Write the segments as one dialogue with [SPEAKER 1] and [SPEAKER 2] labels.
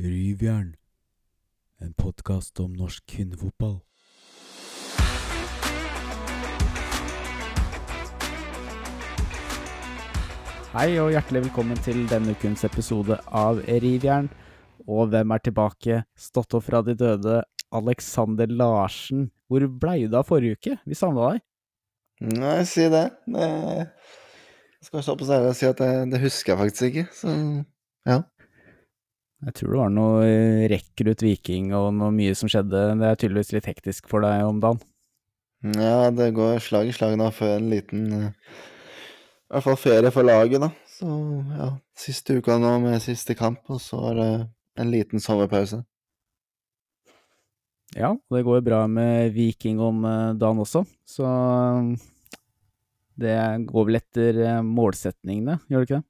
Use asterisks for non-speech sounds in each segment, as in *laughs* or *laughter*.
[SPEAKER 1] Ryvjern, en podkast om norsk kvinnefotball.
[SPEAKER 2] Hei og hjertelig velkommen til denne ukens episode av Rivjern. Og hvem er tilbake? Stått opp fra de døde, Alexander Larsen. Hvor blei du av forrige uke? Vi savna deg.
[SPEAKER 3] Nei, si det. det jeg skal stå på særlig og si at det, det husker jeg faktisk ikke, så ja.
[SPEAKER 2] Jeg tror det var noe rekrutt Viking og noe mye som skjedde. Det er tydeligvis litt hektisk for deg om dagen.
[SPEAKER 3] Ja, det går slag i slag nå før en liten eh, I hvert fall ferie for laget, da. Så ja, siste uka nå med siste kamp, og så er det en liten sommerpause.
[SPEAKER 2] Ja, det går bra med Viking om eh, dagen også, så det går vel etter eh, målsetningene, gjør det ikke det?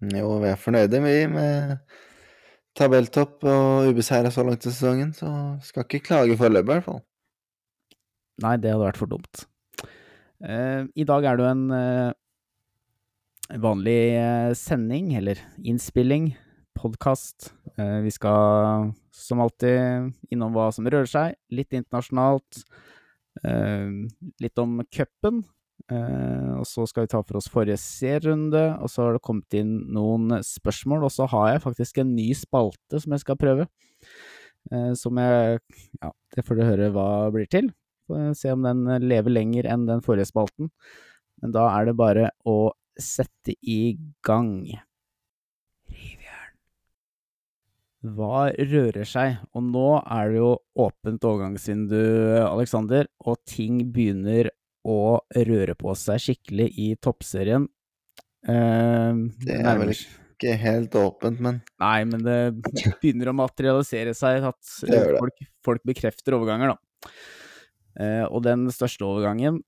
[SPEAKER 3] Jo, vi er fornøyde, vi, med tabelltopp og ubeseira så langt i sesongen, så skal ikke klage foreløpig, i hvert fall.
[SPEAKER 2] Nei, det hadde vært for dumt. Uh, I dag er det jo en uh, vanlig uh, sending, eller innspilling, podkast. vi skal som alltid innom hva som rører seg, litt internasjonalt. litt om cupen, og så skal vi ta for oss forrige serierunde, og så har det kommet inn noen spørsmål. Og så har jeg faktisk en ny spalte som jeg skal prøve. Uh, som jeg Ja, det får du høre hva blir til. Får se om den lever lenger enn den forrige spalten. Men da er det bare å sette i gang. Rivjern. Hva rører seg? Og nå er det jo åpent overgangsvindu, Aleksander, og ting begynner å røre på seg skikkelig i toppserien.
[SPEAKER 3] Eh, det er vel ikke helt åpent, men
[SPEAKER 2] Nei, men det *laughs* begynner å materialisere seg at folk, folk, bekrefter overganger, da. Eh, og den største overgangen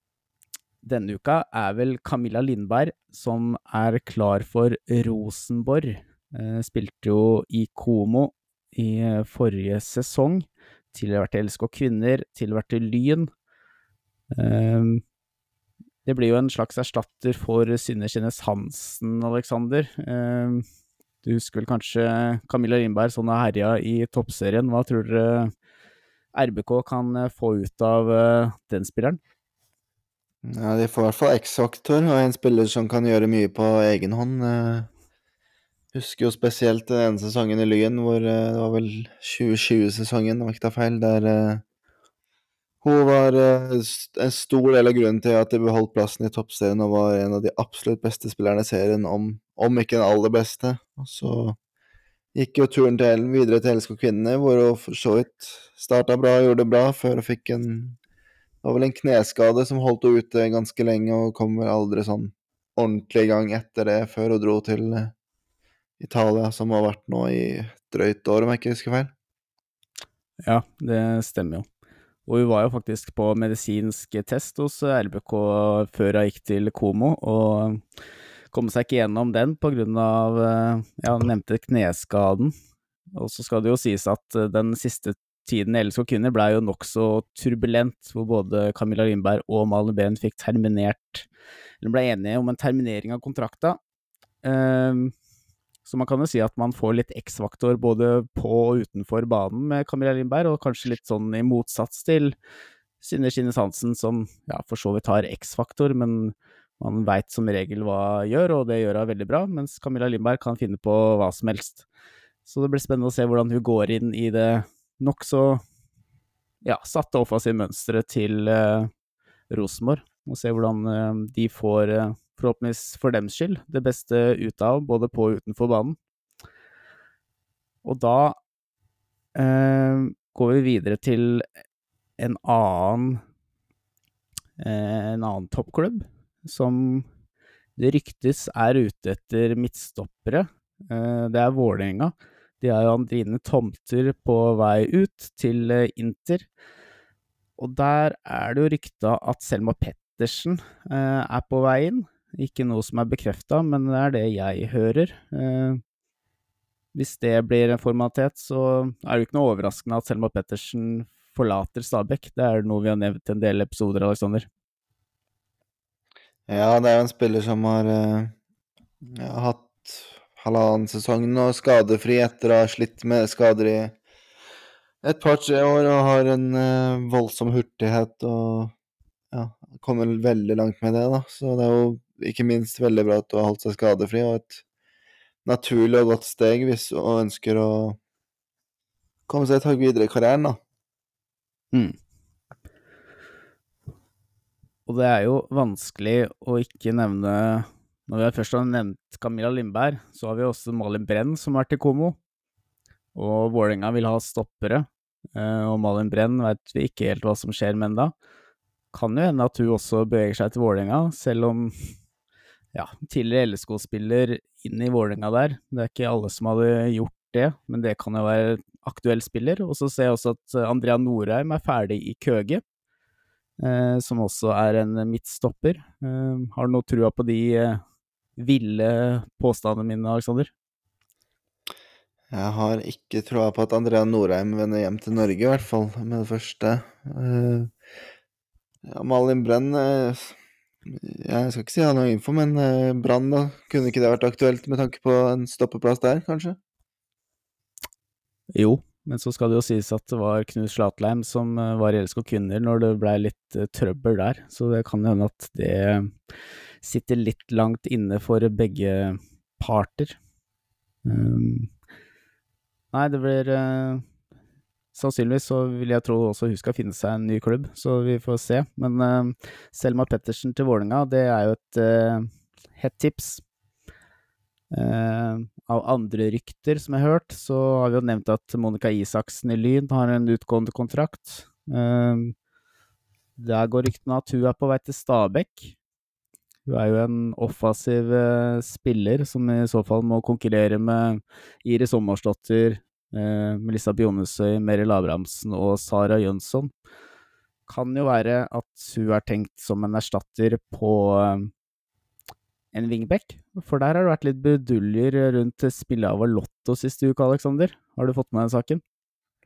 [SPEAKER 2] denne uka er vel Camilla Lindberg, som er klar for Rosenborg. Eh, spilte jo i Komo i forrige sesong. Tidligere vært i LSK Kvinner, tidligere vært i Lyn. Ehm, det blir jo en slags erstatter for Synne Kjennes Hansen, Aleksander. Ehm, du husker vel kanskje Camilla Lindberg sånn har herja i toppserien. Hva tror dere RBK kan eh, få ut av eh, den spilleren?
[SPEAKER 3] Ja, De får i hvert fall X-faktor og en spiller som kan gjøre mye på egen hånd. Jeg husker jo spesielt den ene sesongen i Lyn, hvor eh, det var vel 2020-sesongen, om jeg ikke tar feil, der hun var eh, en stor del av grunnen til at de beholdt plassen i toppserien og var en av de absolutt beste spillerne i serien, om, om ikke den aller beste. Og så gikk jo turen til videre til LSK Kvinnene, hvor hun for så vidt starta bra og gjorde det bra, før hun fikk en Det var vel en kneskade som holdt henne ute ganske lenge, og kom vel aldri sånn ordentlig i gang etter det, før hun dro til eh, Italia, som har vært nå i drøyt år, om jeg ikke husker feil.
[SPEAKER 2] Ja, det stemmer jo. Og hun var jo faktisk på medisinsk test hos RBK før hun gikk til Komo, og kom seg ikke gjennom den på grunn av, ja, hun nevnte kneskaden. Og så skal det jo sies at eh, den siste tiden i og Kvinner blei jo nokså turbulent, hvor både Camilla Lindberg og Malin Behn fikk terminert, eller ble enige om en terminering av kontrakta. Um, så man kan jo si at man får litt X-faktor både på og utenfor banen med Camilla Lindberg, og kanskje litt sånn i motsats til Synne Skinnes Hansen, som ja, for så vidt har X-faktor, men man veit som regel hva hun gjør, og det gjør hun veldig bra, mens Camilla Lindberg kan finne på hva som helst. Så det blir spennende å se hvordan hun går inn i det nokså ja, satte offensivt mønsteret til eh, Rosenborg, og se hvordan eh, de får eh, forhåpentligvis for dems skyld, det beste ut av, både på og utenfor banen. Og da eh, går vi videre til en annen eh, en annen toppklubb som det ryktes er ute etter midtstoppere. Eh, det er Vålerenga. De har jo Andrine Tomter på vei ut til eh, Inter. Og der er det jo rykta at Selma Pettersen eh, er på vei inn. Ikke noe som er bekrefta, men det er det jeg hører. Eh, hvis det blir en formalitet, så er det jo ikke noe overraskende at Selma Pettersen forlater Stabæk. Det er noe vi har nevnt i en del episoder, Aleksander.
[SPEAKER 3] Ja, det er jo en spiller som har, uh, hatt halvannen sesong nå skadefri etter å ha slitt med skader i et par-tre år og har en uh, voldsom hurtighet og ja, kommer veldig langt med det, da. Så det er jo ikke minst veldig bra at du har holdt seg skadefri, og et naturlig og godt steg hvis du ønsker å komme seg et hakk videre i karrieren, da.
[SPEAKER 2] Mm. Og det er jo vanskelig å ikke nevne Når vi først har nevnt Camilla Lindberg, så har vi også Malin Brenn som har vært i Komo. Og Vålerenga vil ha stoppere. Eh, og Malin Brenn vet vi ikke helt hva som skjer med ennå. Kan jo hende at hun også beveger seg til Vålerenga, selv om ja, tidligere LSK-spiller inn i Vålerenga der. Det er ikke alle som hadde gjort det, men det kan jo være aktuell spiller. Og så ser jeg også at Andrea Norheim er ferdig i Køge eh, som også er en midtstopper. Eh, har du noe trua på de eh, ville påstandene mine, Alexander?
[SPEAKER 3] Jeg har ikke troa på at Andrea Norheim vender hjem til Norge, i hvert fall med det første. Uh, ja, Malin Brenn uh, Jeg skal ikke si jeg har noe info, men uh, Brann, da? Kunne ikke det vært aktuelt med tanke på en stoppeplass der, kanskje?
[SPEAKER 2] Jo, men så skal det jo sies at det var Knut Slatleim som eh, var i LSK Kvinner når det blei litt uh, trøbbel der, så det kan hende at det sitter litt langt inne for begge parter. Um, nei, det blir uh, Sannsynligvis så vil jeg tro også hun skal finne seg en ny klubb, så vi får se. Men uh, Selma Pettersen til Vålinga, det er jo et hett tips. Uh, av andre rykter som jeg har hørt, så har vi jo nevnt at Monica Isaksen i Lyn har en utgående kontrakt. Uh, der går ryktene at hun er på vei til Stabekk. Hun er jo en offensiv uh, spiller som i så fall må konkurrere med Iris Ommarsdottir, Melissa Bjonesøy, Meril Abrahamsen og Sara Jønsson. Kan jo være at hun er tenkt som en erstatter på en wingback. For der har det vært litt beduljer rundt spillet av Lotto siste uke, Aleksander. Har du fått med den saken?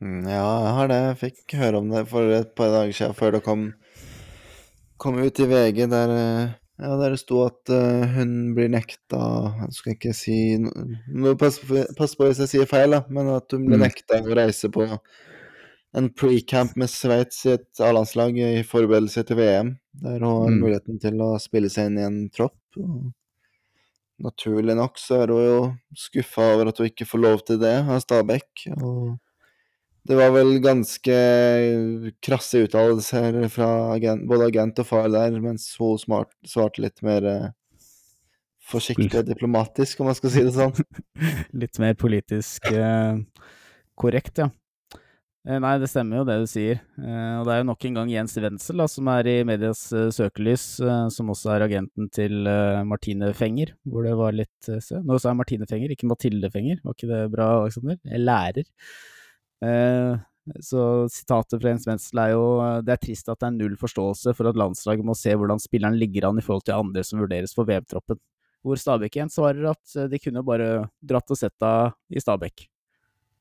[SPEAKER 3] Mm, ja, jeg har det. Jeg fikk høre om det for et par dager siden, før det kom, kom ut i VG, der, ja, der det sto at uh, hun blir nekta Jeg skal ikke si no, Pass på, pass på hvis jeg sier feil, da, men at hun blir mm. nekta å reise på en pre-camp med Sveits i et A-landslag i forberedelse til VM, der hun har mm. muligheten til å spille seg inn i en tropp. Og naturlig nok så er hun jo skuffa over at hun ikke får lov til det av Stabæk. Og det var vel ganske krasse uttalelser fra agent, både agent og far der, mens hun smart, svarte litt mer eh, forsiktig og diplomatisk, om man skal si det sånn. *laughs*
[SPEAKER 2] litt mer politisk eh, korrekt, ja. Eh, nei, det stemmer jo det du sier. Eh, og det er jo nok en gang Jens Wenzel da, som er i medias søkelys, som også er agenten til Martine Fenger, hvor det var litt se. Nå sa jeg Martine Fenger, ikke Mathilde Fenger. Var ikke det bra, Alexander? Jeg lærer. Så sitatet fra Jens Wenzel er jo det er trist at det er null forståelse for at landslaget må se hvordan spilleren ligger an i forhold til andre som vurderes for VM-troppen. Hvor Stabæk igjen svarer at de kunne bare dratt og sett deg i Stabæk.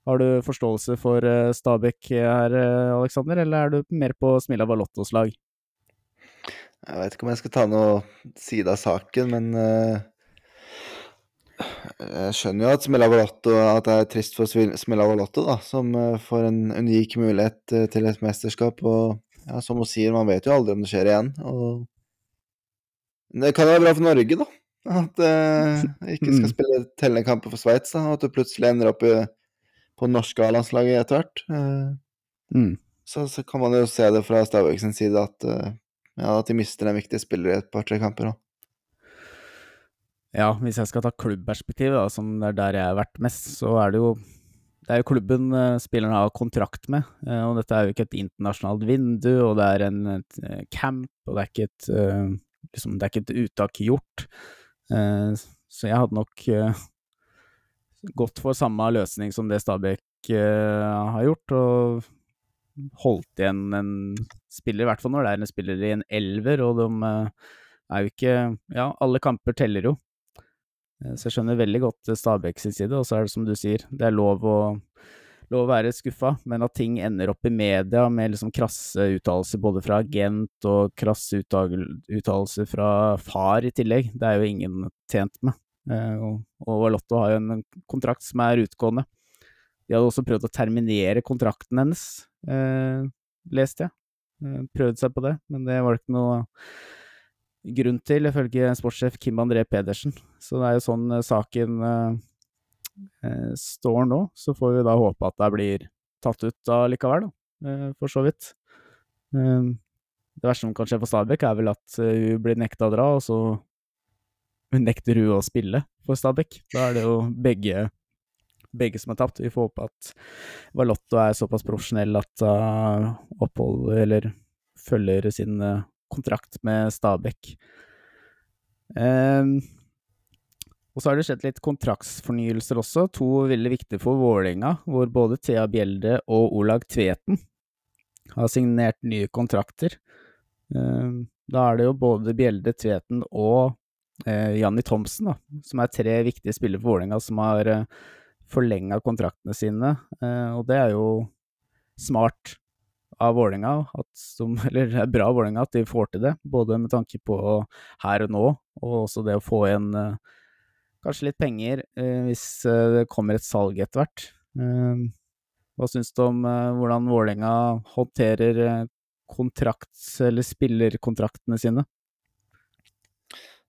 [SPEAKER 2] Har du forståelse for Stabæk her, Aleksander, eller er du mer på Smilla Balottos lag?
[SPEAKER 3] Jeg vet ikke om jeg skal ta noe side av saken, men jeg skjønner jo at Smilla Balotto At det er trist for Smilla Balotto, da, som får en unik mulighet til et mesterskap. Og ja, som hun sier, man vet jo aldri om det skjer igjen. Og det kan jo være bra for Norge, da. At eh, ikke skal mm. spille tellende kamper for Sveits. At du plutselig ender opp i på norske A-landslaget etter hvert. Eh, mm. Så, så, kan man jo se det fra Stabæk sin side at, eh, ja, at de mister en viktig spiller i et par-tre kamper. Da.
[SPEAKER 2] Ja, hvis jeg skal ta klubbperspektivet, som det er der jeg har vært mest, så er det jo det er jo klubben uh, spilleren har kontrakt med, uh, og dette er jo ikke et internasjonalt vindu, og det er en et, uh, camp, og det er ikke et, liksom, det er ikke et uttak gjort. så jeg hadde nok gått for samme løsning som det Stabæk har gjort, og holdt igjen en spiller, i hvert fall når det er en spiller i en elver, og de er jo ikke Ja, alle kamper teller jo. Uh, så jeg skjønner veldig godt Stabæk sin side, og så er det som du sier, det er lov å lov å være skuffa, men at ting ender opp i media med liksom krasse uttalelser både fra agent og krasse uttalelser fra far i tillegg, det er jo ingen tjent med. Eh, og, Lotto har jo en kontrakt som er utgående. De hadde også prøvd å terminere kontrakten hennes, eh, leste jeg. Eh, prøvde seg på det, men det var ikke noe grunn til, ifølge sportssjef Kim André Pedersen. Så det er jo sånn eh, saken eh, eh, står nå. Så får vi da håpe at det blir tatt ut likevel, da, eh, for så vidt. Eh, det verste som kan skje for Stabæk, er vel at eh, hun blir nekta å dra, og så nekter hun å spille for Stabæk. Da er det jo begge, begge som er tapt. Vi får håpe at Valotto er såpass profesjonell at hun oppholder eller følger sin eh, kontrakt med Stabæk. Um, og så har det skjedd litt kontraktsfornyelser også, to veldig viktige for Vålerenga, hvor både Thea Bjelde og Olag Tveten har signert nye kontrakter. Um, da er det jo både Bjelde, Tveten og uh, Janni Thomsen, da, som er tre viktige spillere for Vålerenga som har uh, forlenga kontraktene sine, uh, og det er jo smart av Vålerenga, *laughs* eller det er bra av Vålerenga at de får til det, både med tanke på her og nå, og også det å få igjen eh, kanskje litt penger eh, hvis eh, det kommer et salg etter hvert. Hva syns du om hvordan Vålerenga håndterer kontrakt- eller spillerkontraktene sine?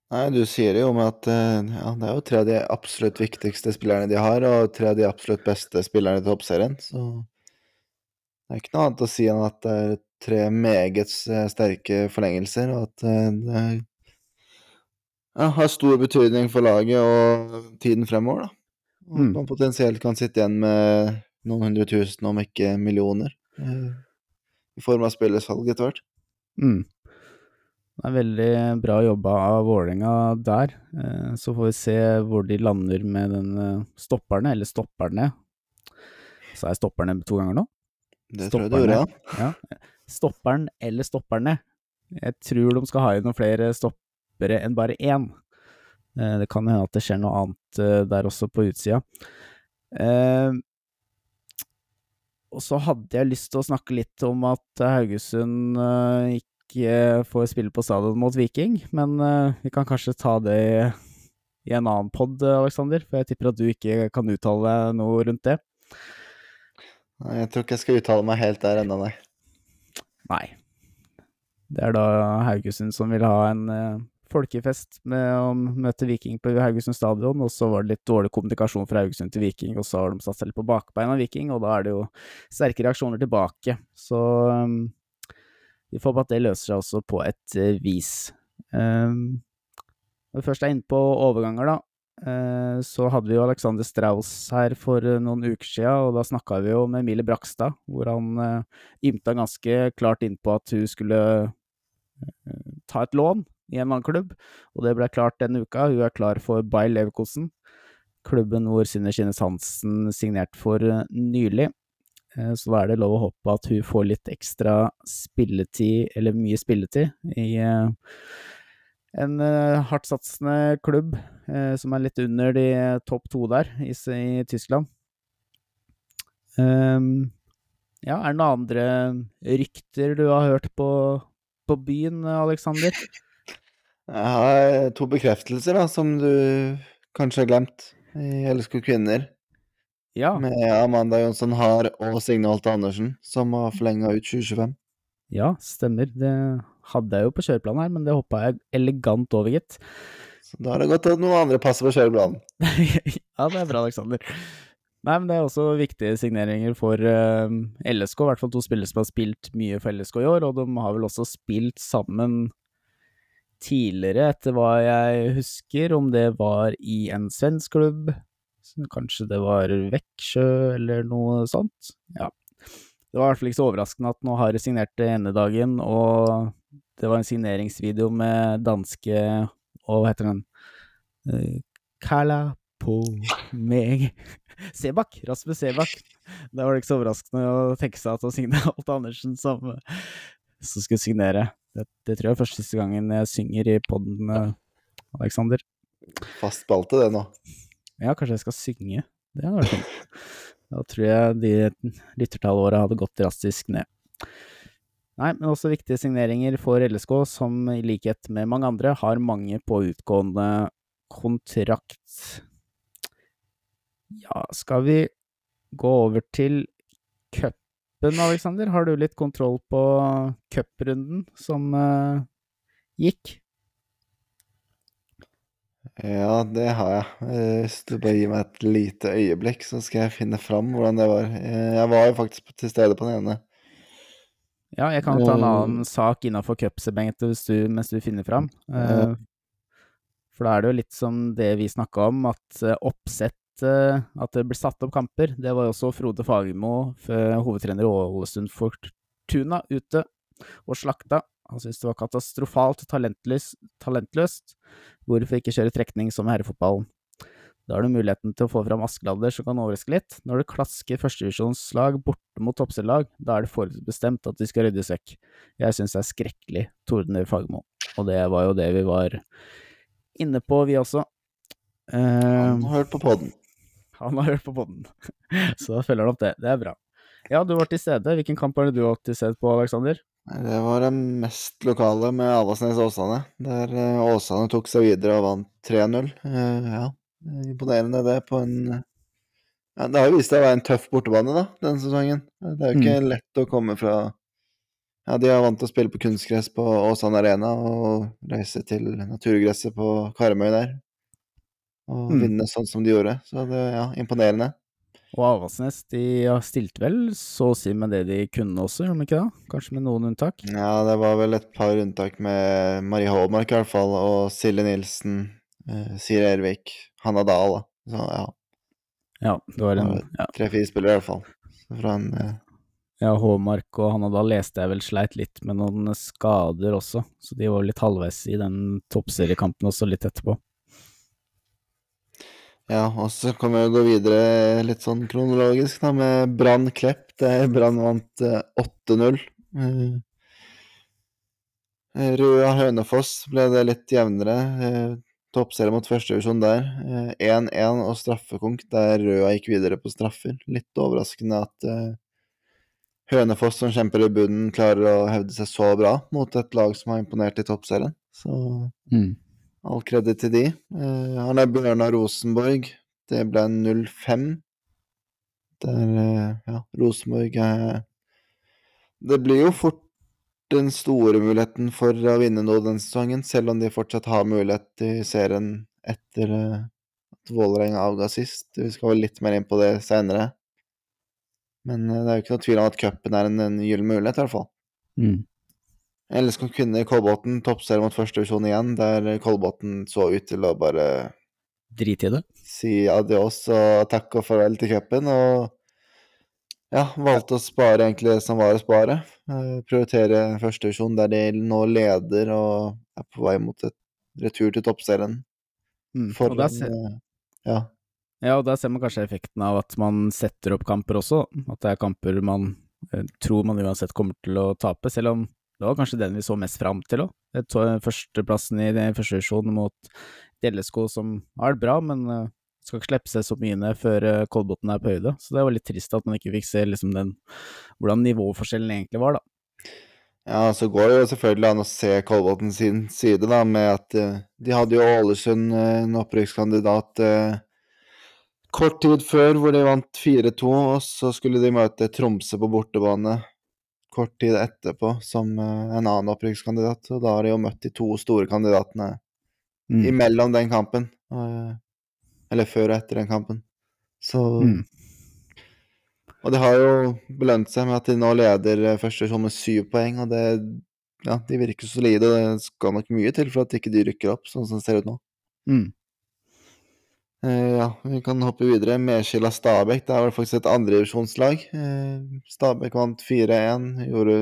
[SPEAKER 3] Nei, du sier det jo med at ja, det er jo tre av de absolutt viktigste spillerne de har, og tre av de absolutt beste spillerne i toppserien, så det er ikke noe annet å si enn at det er tre meget eh, sterke forlengelser, og at eh, det er, ja, har stor betydning for laget og tiden fremover, da. Og
[SPEAKER 2] Mm.
[SPEAKER 3] man potensielt kan sitte igjen med noen hundre tusen, om ikke millioner, eh, i form av spillersalg etter hvert.
[SPEAKER 2] Mm. Det er veldig bra jobba av Vålerenga der. Så får vi se hvor de lander med den stopperne, eller stopperne. Sa jeg stopperne to ganger nå?
[SPEAKER 3] Det tror jeg du gjorde, ja.
[SPEAKER 2] Ja. Stopperen eller stopperne. Jeg tror de skal ha inn noen flere stoppere enn bare én. Eh, Det kan hende at det skjer noe annet eh, der også på utsida. Eh, Og så hadde jeg lyst til å snakke litt om at Haugesund ikke får spille på stadion mot Viking, men vi kan kanskje ta det i, i en annen pod, Aleksander, for jeg tipper at du ikke kan uttale deg noe rundt det.
[SPEAKER 3] Jeg tror ikke jeg skal uttale meg helt der ennå, nei.
[SPEAKER 2] Nei. Det er da Haugesund som vil ha en uh, folkefest med å møte Viking på Haugesund stadion, og så var det litt dårlig kommunikasjon fra Haugesund til Viking, og så har de satt seg litt på bakbeina Viking, og da er det jo sterke reaksjoner tilbake. Så um, vi får håpe at det løser seg også på et uh, vis. Um, når vi først er inne på overganger, da, så hadde vi jo Alexander Strauss her for eh, noen uker siden, og da snakka vi jo med Emilie Brakstad, hvor han uh, ymta ganske klart innpå at hun skulle eh, ta et lån i en annen klubb, og det ble klart denne uka. Hun er klar for Bayer Leverkosen, klubben hvor Synne Skinnes Hansen signerte for eh, nylig. Eh, Så da er det lov å håpe at hun får litt ekstra spilletid, eller mye spilletid, i eh, en eh, hardtsatsende klubb eh, som er litt under de topp to der i, i Tyskland. Um, ja, er det noen andre rykter du har hørt på, på byen, Aleksander?
[SPEAKER 3] Jeg har to bekreftelser da, som du kanskje har glemt i Elsker Kvinner.
[SPEAKER 2] Ja,
[SPEAKER 3] Med Amanda Jonsson Haar og Signe Holte Andersen, som har forlenga ut 2025.
[SPEAKER 2] ja, stemmer. Det hadde jeg jo på kjøreplanen her, men det hoppa jeg elegant over, gitt.
[SPEAKER 3] Så da har det gått at noen andre passer på kjøreplanen. *laughs*
[SPEAKER 2] ja, det er bra, Aleksander. Nei, men det er også viktige signeringer for uh, LSK, i hvert fall to spillere som har spilt mye for LSK i år, og de har vel også spilt sammen tidligere, etter hva jeg husker, om det var i en svensk klubb, kanskje det var Veksjø eller noe sånt. Ja. Det var i hvert fall ikke så overraskende at nå har de signert det ene dagen, og det var en signeringsvideo med danske Og hva heter den? Eh, Kala på meg *laughs* Sebakk! Rasmus Sebakk. Da var det ikke så overraskende å tenke seg at å Signe Alt Andersen som, som skulle signere. Det, det tror jeg er første siste gangen jeg synger i poden, Aleksander.
[SPEAKER 3] Fast spalte, det nå.
[SPEAKER 2] Ja, kanskje jeg skal synge. Det hadde vært fint. Da tror jeg de lyttertallåra hadde gått drastisk ned. Nei, men også viktige signeringer for LSK, som i likhet med mange andre har mange på utgående kontrakt. Ja, skal vi gå over til cupen, Aleksander? Har du litt kontroll på cuprunden som uh, gikk?
[SPEAKER 3] Ja, det har jeg. Eh, hvis du bare gir meg et lite øyeblikk, så skal jeg finne fram hvordan det var. Eh, jeg var jo faktisk til stede på den ene.
[SPEAKER 2] Ja, jeg kan ta en annen sak innafor cupsegmentet mens du finner fram. Uh, for da er det jo litt som det vi snakka om, at oppsett At det ble satt opp kamper. Det var jo også Frode Fagermo, hovedtrener i Ålesund Fortuna, ute og slakta. Han syntes det var katastrofalt talentløst, talentløst. Hvorfor ikke kjøre trekning som i herrefotballen? Da har du muligheten til å få fram Askeladder som kan overraske litt. Når du klasker førstevisjonslag borte mot toppserielag, da er det forutbestemt at de skal ryddes vekk. Jeg syns det er skrekkelig, tordner Fagermo. Og det var jo det vi var inne på, vi også.
[SPEAKER 3] Han har hørt på podden.
[SPEAKER 2] Han har hørt på podden, *laughs* så da følger han opp det. Det er bra. Ja, du var til stede. Hvilken kamp var det du var til stede på, Aleksander?
[SPEAKER 3] Det var det mest lokale med Avaldsnes-Åsane, der eh, Åsane tok seg videre og vant 3-0. Eh, ja, imponerende det på en ja, Det har jo vist seg å være en tøff bortebane da, denne sesongen. Det er jo ikke mm. lett å komme fra Ja, de er vant til å spille på kunstgress på Åsan Arena og reise til naturgresset på Karmøy der. Og mm. vinne sånn som de gjorde. Så det er ja, imponerende.
[SPEAKER 2] Og Avaldsnes de stilte vel så å si med det de kunne også, gjorde de ikke det? Kanskje med noen unntak?
[SPEAKER 3] Ja, det var vel et par unntak med Marie Holmark i hvert fall, og Silje Nilsen, eh, Siri Ervik, Hanna Dahl. Så ja.
[SPEAKER 2] Ja, det var en ja.
[SPEAKER 3] Tre-fire spillere i hvert fall. Fra en eh...
[SPEAKER 2] Ja, Håmark og Hanna Dahl leste jeg vel sleit litt med noen skader også, så de var litt halvveis i den toppseriekampen også litt etterpå.
[SPEAKER 3] Ja, og så kan vi jo gå videre litt sånn kronologisk da, med Brann Klepp. Brann vant 8-0. Uh, Røa Hønefoss ble det litt jevnere. Toppserie mot førstedivisjon der. 1-1 uh, og straffekonk der Røa gikk videre på straffer. Litt overraskende at uh, Hønefoss, som kjemper i bunnen, klarer å hevde seg så bra mot et lag som har imponert i toppserien. Så mm. All kreditt til de. Uh, han er Bjørnar Rosenborg. Det ble 0-5. Der uh, Ja, Rosenborg er Det blir jo fort den store muligheten for å vinne noe denne sesongen, selv om de fortsatt har mulighet i serien etter uh, at Vålerenga avga sist. Vi skal vel litt mer inn på det seinere. Men det er jo ikke noe tvil om at cupen er en, en gyllen mulighet, i hvert fall. Mm. Ellers kan kvinner Kolbotn toppserie mot førstedivisjon igjen, der Kolbotn så ut til å bare
[SPEAKER 2] Drite i det?
[SPEAKER 3] Si adios og takk og farvel til cupen, og ja, valgte å spare egentlig det som var å spare. Uh, prioritere førstevisjon, der de nå leder og er på vei mot et retur til toppserien.
[SPEAKER 2] Mm, For, og ser, uh, ja. ja, og der ser man kanskje effekten av at man setter opp kamper også. At det er kamper man uh, tror man uansett kommer til å tape, selv om det var kanskje den vi så mest fram til òg. Førsteplassen i første divisjon mot Dellesko, som har vært bra, men skal ikke slippe seg så mye ned før uh, Kolbotn er på høyde. Så det var litt trist at man ikke fikk se liksom, den, hvordan nivåforskjellen egentlig var, da.
[SPEAKER 3] Ja, så går det jo selvfølgelig an å se Kolbotn sin side, da, med at uh, de hadde jo Ålesund, en opprykkskandidat, kort tid før, hvor de vant 4-2, og så skulle de møte Tromsø på bortebane kort tid etterpå som eh, en annen opprykkskandidat. Og da har de jo møtt de to store kandidatene mm. imellom den kampen. Eh, eller før og etter den kampen. Så mm. Og det har jo belønt seg med at de nå leder eh, første sånn med syv poeng, og det Ja, de virker solide, og det skal nok mye til for at ikke de rykker opp, sånn som det ser ut nå. Mm. Uh, ja, vi kan hoppe videre. Medskilla Stabæk. Det er vel faktisk et andredivisjonslag. Uh, Stabæk vant 4-1, gjorde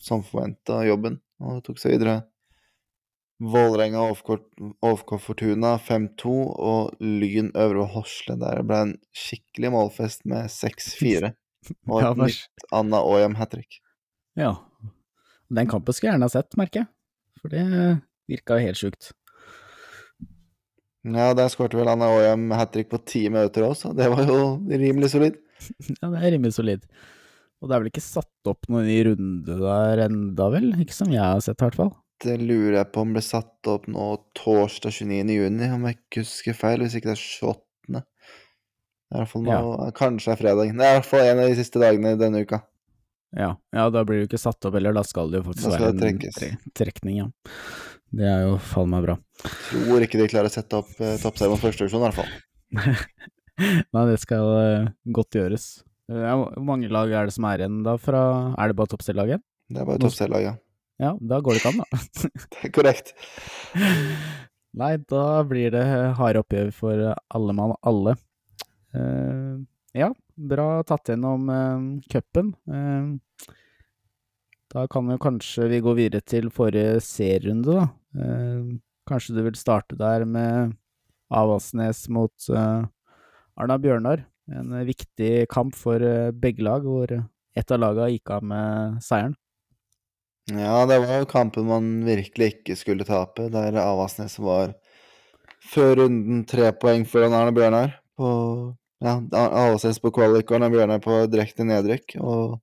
[SPEAKER 3] som forventa jobben og tok seg videre. Vålerenga OFK Fortuna 5-2 og Lyn Øvre Horsle. Der ble en skikkelig målfest med 6-4. *laughs* Og et ja, nytt Anna Aayam hat trick.
[SPEAKER 2] Ja. Den kampen skulle jeg gjerne ha sett, merker jeg. For det virka helt sjukt.
[SPEAKER 3] Ja, der skårte vel Anna Aayam hat trick på ti minutter også, det var jo rimelig solid. *laughs*
[SPEAKER 2] ja, det er rimelig solid. Og det er vel ikke satt opp noen ny runde der enda, vel? Ikke som jeg har sett, i hvert fall.
[SPEAKER 3] Det lurer jeg på om ble satt opp nå torsdag 29. juni, om jeg ikke husker feil. Hvis ikke det er 28. Det er i hvert fall nå, Kanskje det er fredag. Det er i hvert fall en av de siste dagene denne uka.
[SPEAKER 2] Ja, ja da blir det ikke satt opp, heller. da skal det jo faktisk være en tre trekning, ja. Det er jo faen meg bra.
[SPEAKER 3] Tror ikke de klarer å sette opp eh, toppserien på første divisjon, i hvert fall. *laughs*
[SPEAKER 2] Nei, det skal eh, godt gjøres. Eh, Hvor mange lag er det som er igjen da fra Er det bare toppserielaget?
[SPEAKER 3] Det er bare
[SPEAKER 2] toppserielaget.
[SPEAKER 3] toppserielag, ja.
[SPEAKER 2] Da går det ikke an, da. *laughs*
[SPEAKER 3] Det er korrekt.
[SPEAKER 2] Nei, da blir det harde oppgjør for alle mann alle. Uh, ja, bra tatt gjennom uh, cupen. Uh, da kan jo kanskje vi gå videre til forrige serierunde, da. Uh, kanskje du vil starte der med Avaldsnes mot Arna Bjørnar. En viktig kamp for begge lag, hvor ett av laga gikk av med seieren.
[SPEAKER 3] Ja, det var jo kampen man virkelig ikke skulle tape, der Avasnes var før runden tre poeng foran Arne Bjørnar. På, ja, Avasnes på kvalik og Arne Bjørnar på direkte nedrykk. Og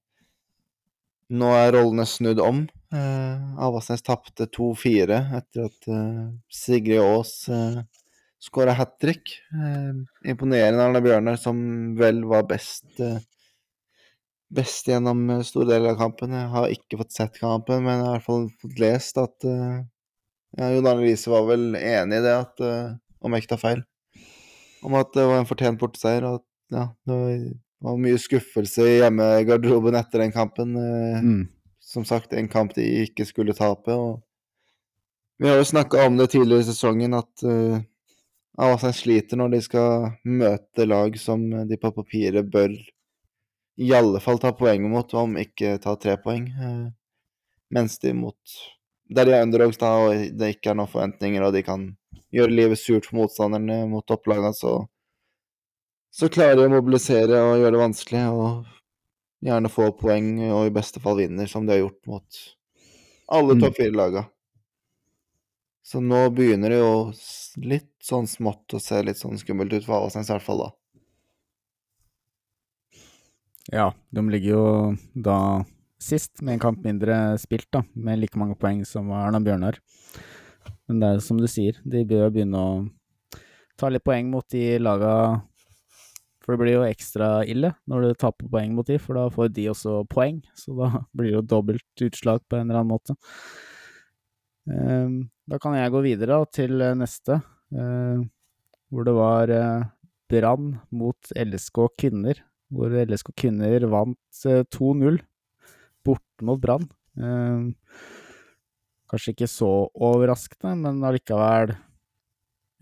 [SPEAKER 3] nå er rollene snudd om. Eh, Avasnes tapte 2-4 etter at eh, Sigrid Aas eh, skåra hat trick. Eh, imponerende Arne Bjørnar, som vel var best eh, best gjennom eh, store deler av kampen. Jeg har ikke fått sett kampen, men jeg har i hvert fall fått lest at uh, ja, Jon Arne Riise var vel enig i det, at, uh, om jeg ikke tar feil, om at det var en fortjent borteseier. Og at ja, det var, mye skuffelse i hjemmegarderoben etter den kampen. Uh,
[SPEAKER 2] Mm.
[SPEAKER 3] Som sagt, en kamp de ikke skulle tape. og Vi har jo snakka om det tidligere i sesongen, at uh, Avaldsnes sliter når de skal møte lag som de på papiret bør i alle fall ta poeng mot, om ikke ta tre poeng. Eh, mens de mot Der de er underdogs, da, og det ikke er noen forventninger, og de kan gjøre livet surt for motstanderne mot topplagene, så så klarer de å mobilisere og gjøre det vanskelig, og gjerne få poeng, og i beste fall vinner, som de har gjort mot alle
[SPEAKER 2] Mm.
[SPEAKER 3] topp fire-laga. Så nå begynner det jo litt sånn smått å se litt sånn skummelt ut for Avaldsnes, i hvert fall da.
[SPEAKER 2] Ja, de ligger jo da sist med en kamp mindre spilt, da, med like mange poeng som Arna Bjørnar. Men det er som du sier, de bør begynne å ta litt poeng mot de laga For det blir jo ekstra ille når du taper poeng mot de, for da får de også poeng. Så da *laughs* blir det jo dobbelt utslag på en eller annen måte. Ehm, Da kan jeg gå videre til neste, eh, hvor det var eh, Brann mot LSK kvinner hvor LSK kvinner vant eh, 2-0 borte mot Brann. Eh, kanskje ikke så overraskende, men allikevel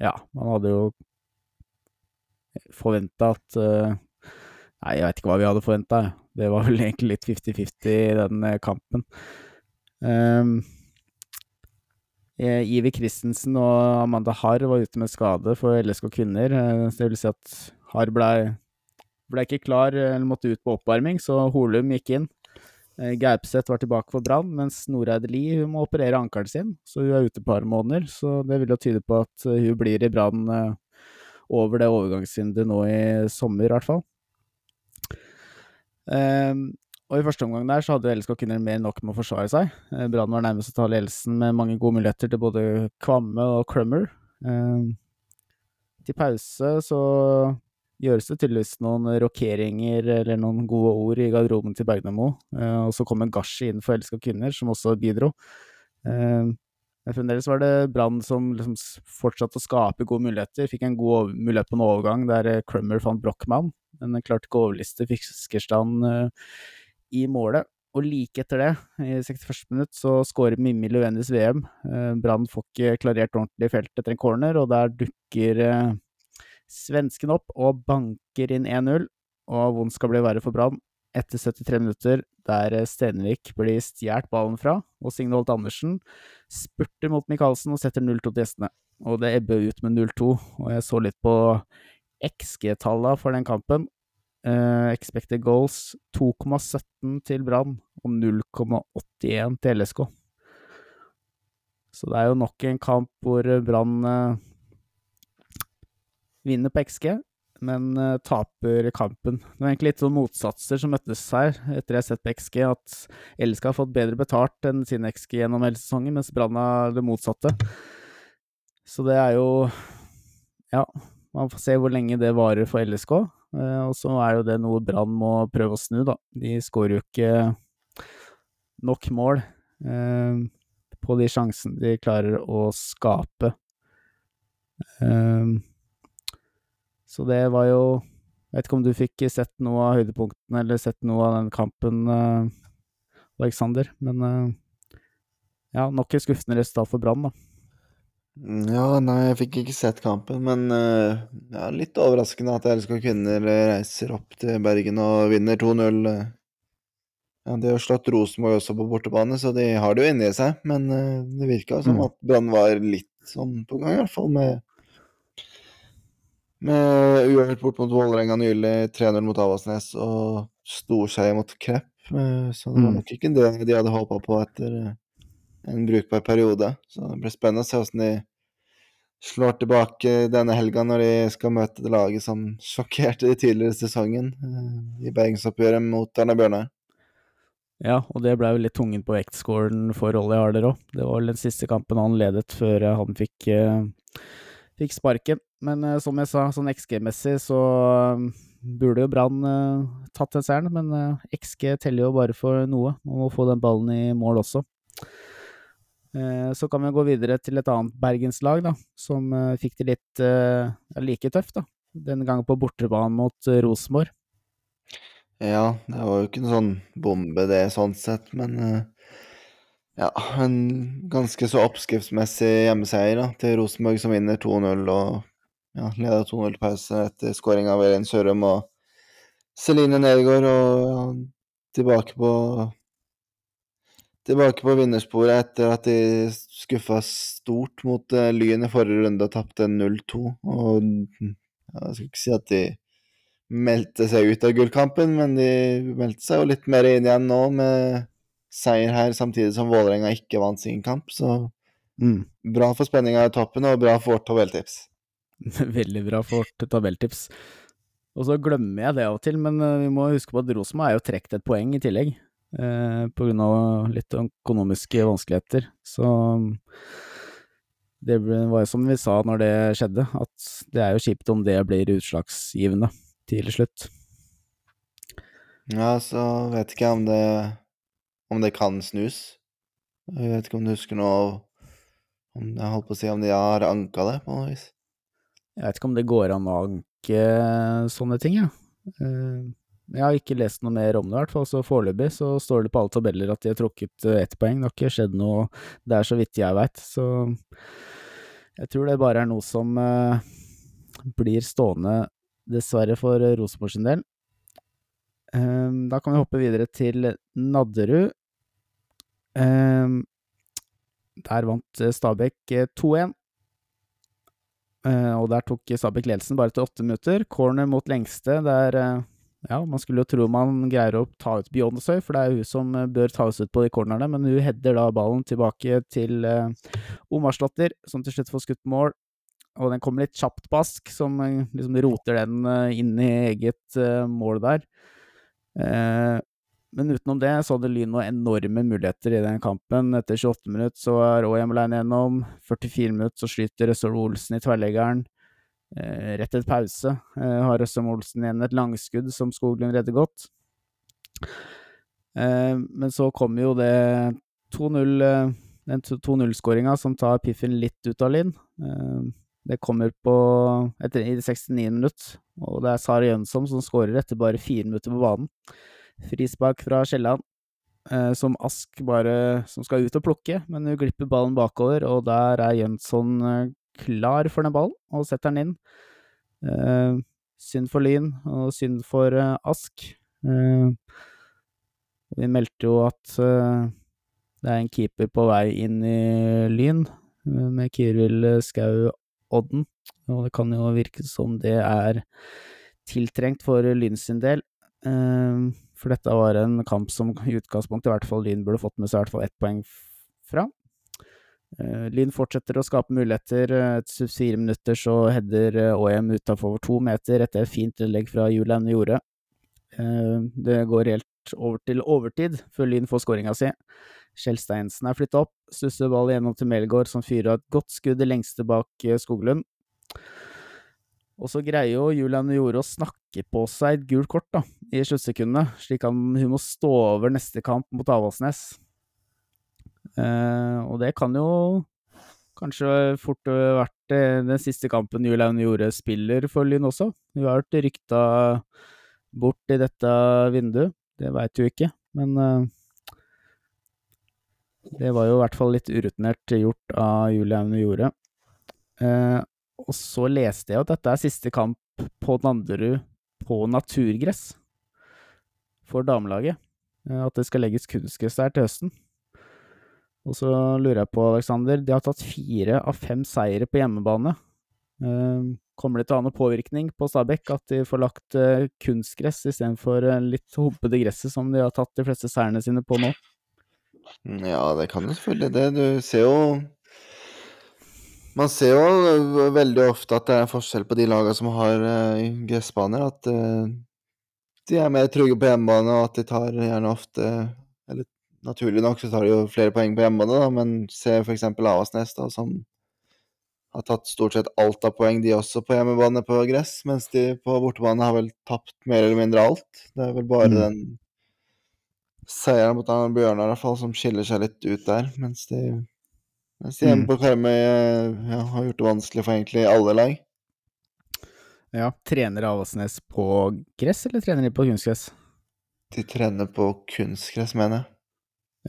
[SPEAKER 2] Ja, man hadde jo forventa at eh, Nei, jeg veit ikke hva vi hadde forventa. Det var vel egentlig litt 50-50 i den eh, kampen. Um, Eh, Ivi Christensen og Amanda Harr var ute med skade for LSK kvinner. eh, det vil si at Harr blei ble ikke klar, eh, eller måtte ut på oppvarming, så Holum gikk inn. Eh, Gaupseth var tilbake for Brann, mens Noreide Lie må operere ankelen sin, så hun er ute et par måneder. Så det vil jo tyde på at eh, hun blir i Brann over det overgangsvinduet nå i sommer, i hvert fall. Ehm, og i første omgang der så hadde LSK kvinner mer enn nok med å forsvare seg. Brann var nærmest å ta ledelsen med mange gode muligheter til både Kvamme og Crummer. Ehm, til pause så gjøres det tydeligvis noen rokeringer eller noen gode ord i garderoben til Bergnamo. Eh, og så kommer Gashi inn for Elska kvinner, som også bidro. Eh, men fremdeles var det Brann som liksom fortsatte å skape gode muligheter. Fikk en god mulighet på en overgang der eh, Crummer fant Brochmann, men eh, klarte ikke å overliste Fiskerstrand eh, i målet. Og like etter det, i 61. minutt, så skårer Mimmi Løvenis VM. Eh, Brann får ikke klarert ordentlig felt etter en corner, og der dukker eh, svensken opp og banker inn 1-0. Og vondt skal bli verre for Brann etter 73 minutter, der eh, Stenvik blir stjålet ballen fra, og Signe Holt Andersen spurter mot Michaelsen og setter 0-2 til gjestene. Og det ebber ut med 0-2, og jeg så litt på XG-tallene for den kampen. Uh, expected goals 2,17 til Brann og 0,81 til LSK. Så det er jo nok en kamp hvor Brann eh, vinner på XG. men uh, taper kampen. Det var egentlig litt sånn motsatser som møttes her, etter jeg har sett på XG, at LSK har fått bedre betalt enn sin XG gjennom hele sesongen, mens Brann er det motsatte. Så det er jo Ja, man får se hvor lenge det varer for LSK. Uh, og så er jo det noe Brann må prøve å snu, da. De skårer jo ikke nok mål uh, på de sjansene de klarer å skape. Um, så det var jo Jeg vet ikke om du fikk sett noe av høydepunktene eller sett noe av den kampen, uh, Aleksander, men uh, ja, nok et skuffende resultat for Brann, da.
[SPEAKER 3] Mm, ja, nei, jeg fikk ikke sett kampen, men uh, ja, litt overraskende at LSK kvinner reiser opp til Bergen og vinner 2-0. Ja, de har slått Rosenborg også på bortebane, så de har det jo inni seg. Men det virka som mm. at Brann var litt sånn på gang, i hvert fall, med med uavgjort bort mot Vålerenga nylig, 3-0 mot Avaldsnes og storseier mot Krepp. Eh, så det var mm. nok ikke det de hadde håpa på etter eh, en brukbar periode. Så det blir spennende å se hvordan de slår tilbake denne helga når de skal møte det laget som *laughs* sjokkerte de tidligere i sesongen eh, i bergensoppgjøret mot Arne Bjørnar.
[SPEAKER 2] Ja, og det ble jo litt tungen på vektskålen for Ollie Harder òg. Det var vel den siste kampen han ledet før han fikk, fikk sparken. Men uh, som jeg sa, sånn XG-messig så um, burde jo Brann uh, tatt den seieren, men uh, XG teller jo bare for noe. Man må få den ballen i mål også. Så kan vi gå videre til et annet bergenslag, da, som fikk det litt like tøft, da. Denne gangen på bortebane mot Rosenborg.
[SPEAKER 3] Ja, det var jo ikke noe sånn bombe, det, sånn sett, men ja, en ganske så oppskriftsmessig hjemmeseier da, til Rosenborg, som vinner 2-0 og ja, leda 2-0-pause etter skåring av Elin Sørum og Celine Nedgaard, og tilbake på Tilbake på vinnersporet etter at de skuffa stort mot uh, Lyn i forrige runde og tapte 0-2. Og ja, jeg skal ikke si at de meldte seg ut av gullkampen, men de meldte seg jo litt mer inn igjen nå med seier her, samtidig som Vålerenga ikke vant sin kamp. Så mm. bra for spenninga i toppen, og bra for vårt tabelltips. *laughs*
[SPEAKER 2] Veldig bra for tabelltips. Og så glemmer jeg det av og til, men eh, vi må huske på at Rosenborg er jo trukket et poeng i tillegg. Eh, på grunn av litt økonomiske vanskeligheter. Så det var jo som vi sa når det skjedde, at det er jo kjipt om det blir utslagsgivende til slutt.
[SPEAKER 3] Ja, så vet ikke jeg om det om det kan snus. Jeg vet ikke om du husker noe om Jeg holdt på å si om de har anka det på noe vis.
[SPEAKER 2] Jeg vet ikke om det går an å anke sånne ting, jeg. Ja. Eh, jeg har ikke lest noe mer om det, i hvert fall, så foreløpig så står det på alle tabeller at de har trukket eh, ett poeng. Det har ikke skjedd noe der, så vidt jeg veit, så jeg tror det bare er noe som blir stående, dessverre, for Rosenborg sin del. Da kan vi hoppe videre til Nadderud. Der vant Stabæk 2-1. Uh, og der tok Sabek ledelsen bare til åtte minutter. Corner mot lengste, der uh, Ja, man skulle jo tro man greier å ta ut Beyoncé, for det er hun som uh, bør tas ut på de cornerne, men hun header da ballen tilbake til Omarsdatter, som til slutt får skutt mål. Og den kommer litt kjapt på Ask, som liksom roter den inn i eget mål der. Men utenom det så hadde Lyn noen enorme muligheter i den kampen. Etter 28 minutter så er Åhjem alene gjennom. 44 minutter så skyter Røssel Olsen i tverrleggeren. Eh, rett etter pause eh, har Røssel Olsen igjen et langskudd som Skoglund redder godt. Eh, men så kommer jo det 2-0 eh, den 2-0-skåringa som tar piffen litt ut av Lyn. Eh, det kommer på etter, i det 69. minutt, og det er Sara Jønsson som skårer etter bare fire minutter på banen. Frispark fra Kielland, eh, som Ask bare som skal ut og plukke, men hun glipper ballen bakover, og der er Jønsson eh, klar for den ballen og setter den inn. Eh, synd for Lyn og synd for eh, Ask. Eh, vi meldte jo at eh, det er en keeper på vei inn i Lyn, med Kiril Skau Odden, og det kan jo virke som det er tiltrengt for Lyn sin del. Uh, for dette var en kamp som i utgangspunktet i hvert fall Lyn burde fått med seg i hvert fall ett poeng fra. Eh, Lyn fortsetter å skape muligheter. eh, Etter fire minutter så header eh, Åhjem utafor to meter etter et fint innlegg fra Julian Jorde. Eh, Det går helt over til overtid før Lyn får skåringa si. Kjell Steinsen er flytta opp, stusser ball gjennom til Melgaard, som fyrer av et godt skudd lengste bak eh, Skoglund. Og så greier jo Julian Jorde å snakke på seg et gult kort da, i sluttsekundene, slik at hun må stå over neste kamp mot Avaldsnes. Eh, og det kan jo kanskje fort vært eh, den siste kampen Julian Jorde spiller for Lyn også. Hun har vært rykta bort i dette vinduet, det veit du ikke, men eh, det var jo i hvert fall litt urutinert gjort av Julian Jorde. Eh, og så leste jeg at dette er siste kamp på Nanderud på naturgress for damelaget. Eh, At det skal legges kunstgress der til høsten. Og så lurer jeg på, Aleksander, de har tatt fire av fem seire på hjemmebane. Eh, Kommer det til å ha noe påvirkning på Stabæk at de får lagt eh, kunstgress istedenfor litt humpete gresset som de har tatt de fleste seirene sine på nå?
[SPEAKER 3] Ja, det kan jo selvfølgelig det. Du ser jo Man ser jo veldig ofte at det er forskjell på de lagene som har eh, gressbaner. At eh, de er mer trygge på hjemmebane, og at de tar gjerne ofte Eller naturlig nok så tar de jo flere poeng på hjemmebane, da, men se for eksempel Avaldsnes, da, som har tatt stort sett alt av poeng, de også, på hjemmebane på gress, mens de på bortebane har vel tapt mer eller mindre alt. Det er vel bare
[SPEAKER 2] Mm.
[SPEAKER 3] den seieren mot Bjørnar i hvert fall som skiller seg litt ut der, mens de, mens hjemme
[SPEAKER 2] Mm.
[SPEAKER 3] på Karmøy eh, ja, har gjort det vanskelig for egentlig alle lag.
[SPEAKER 2] Ja, Trener Avaldsnes på gress, eller trener de på kunstgress?
[SPEAKER 3] De trener på kunstgress, mener jeg.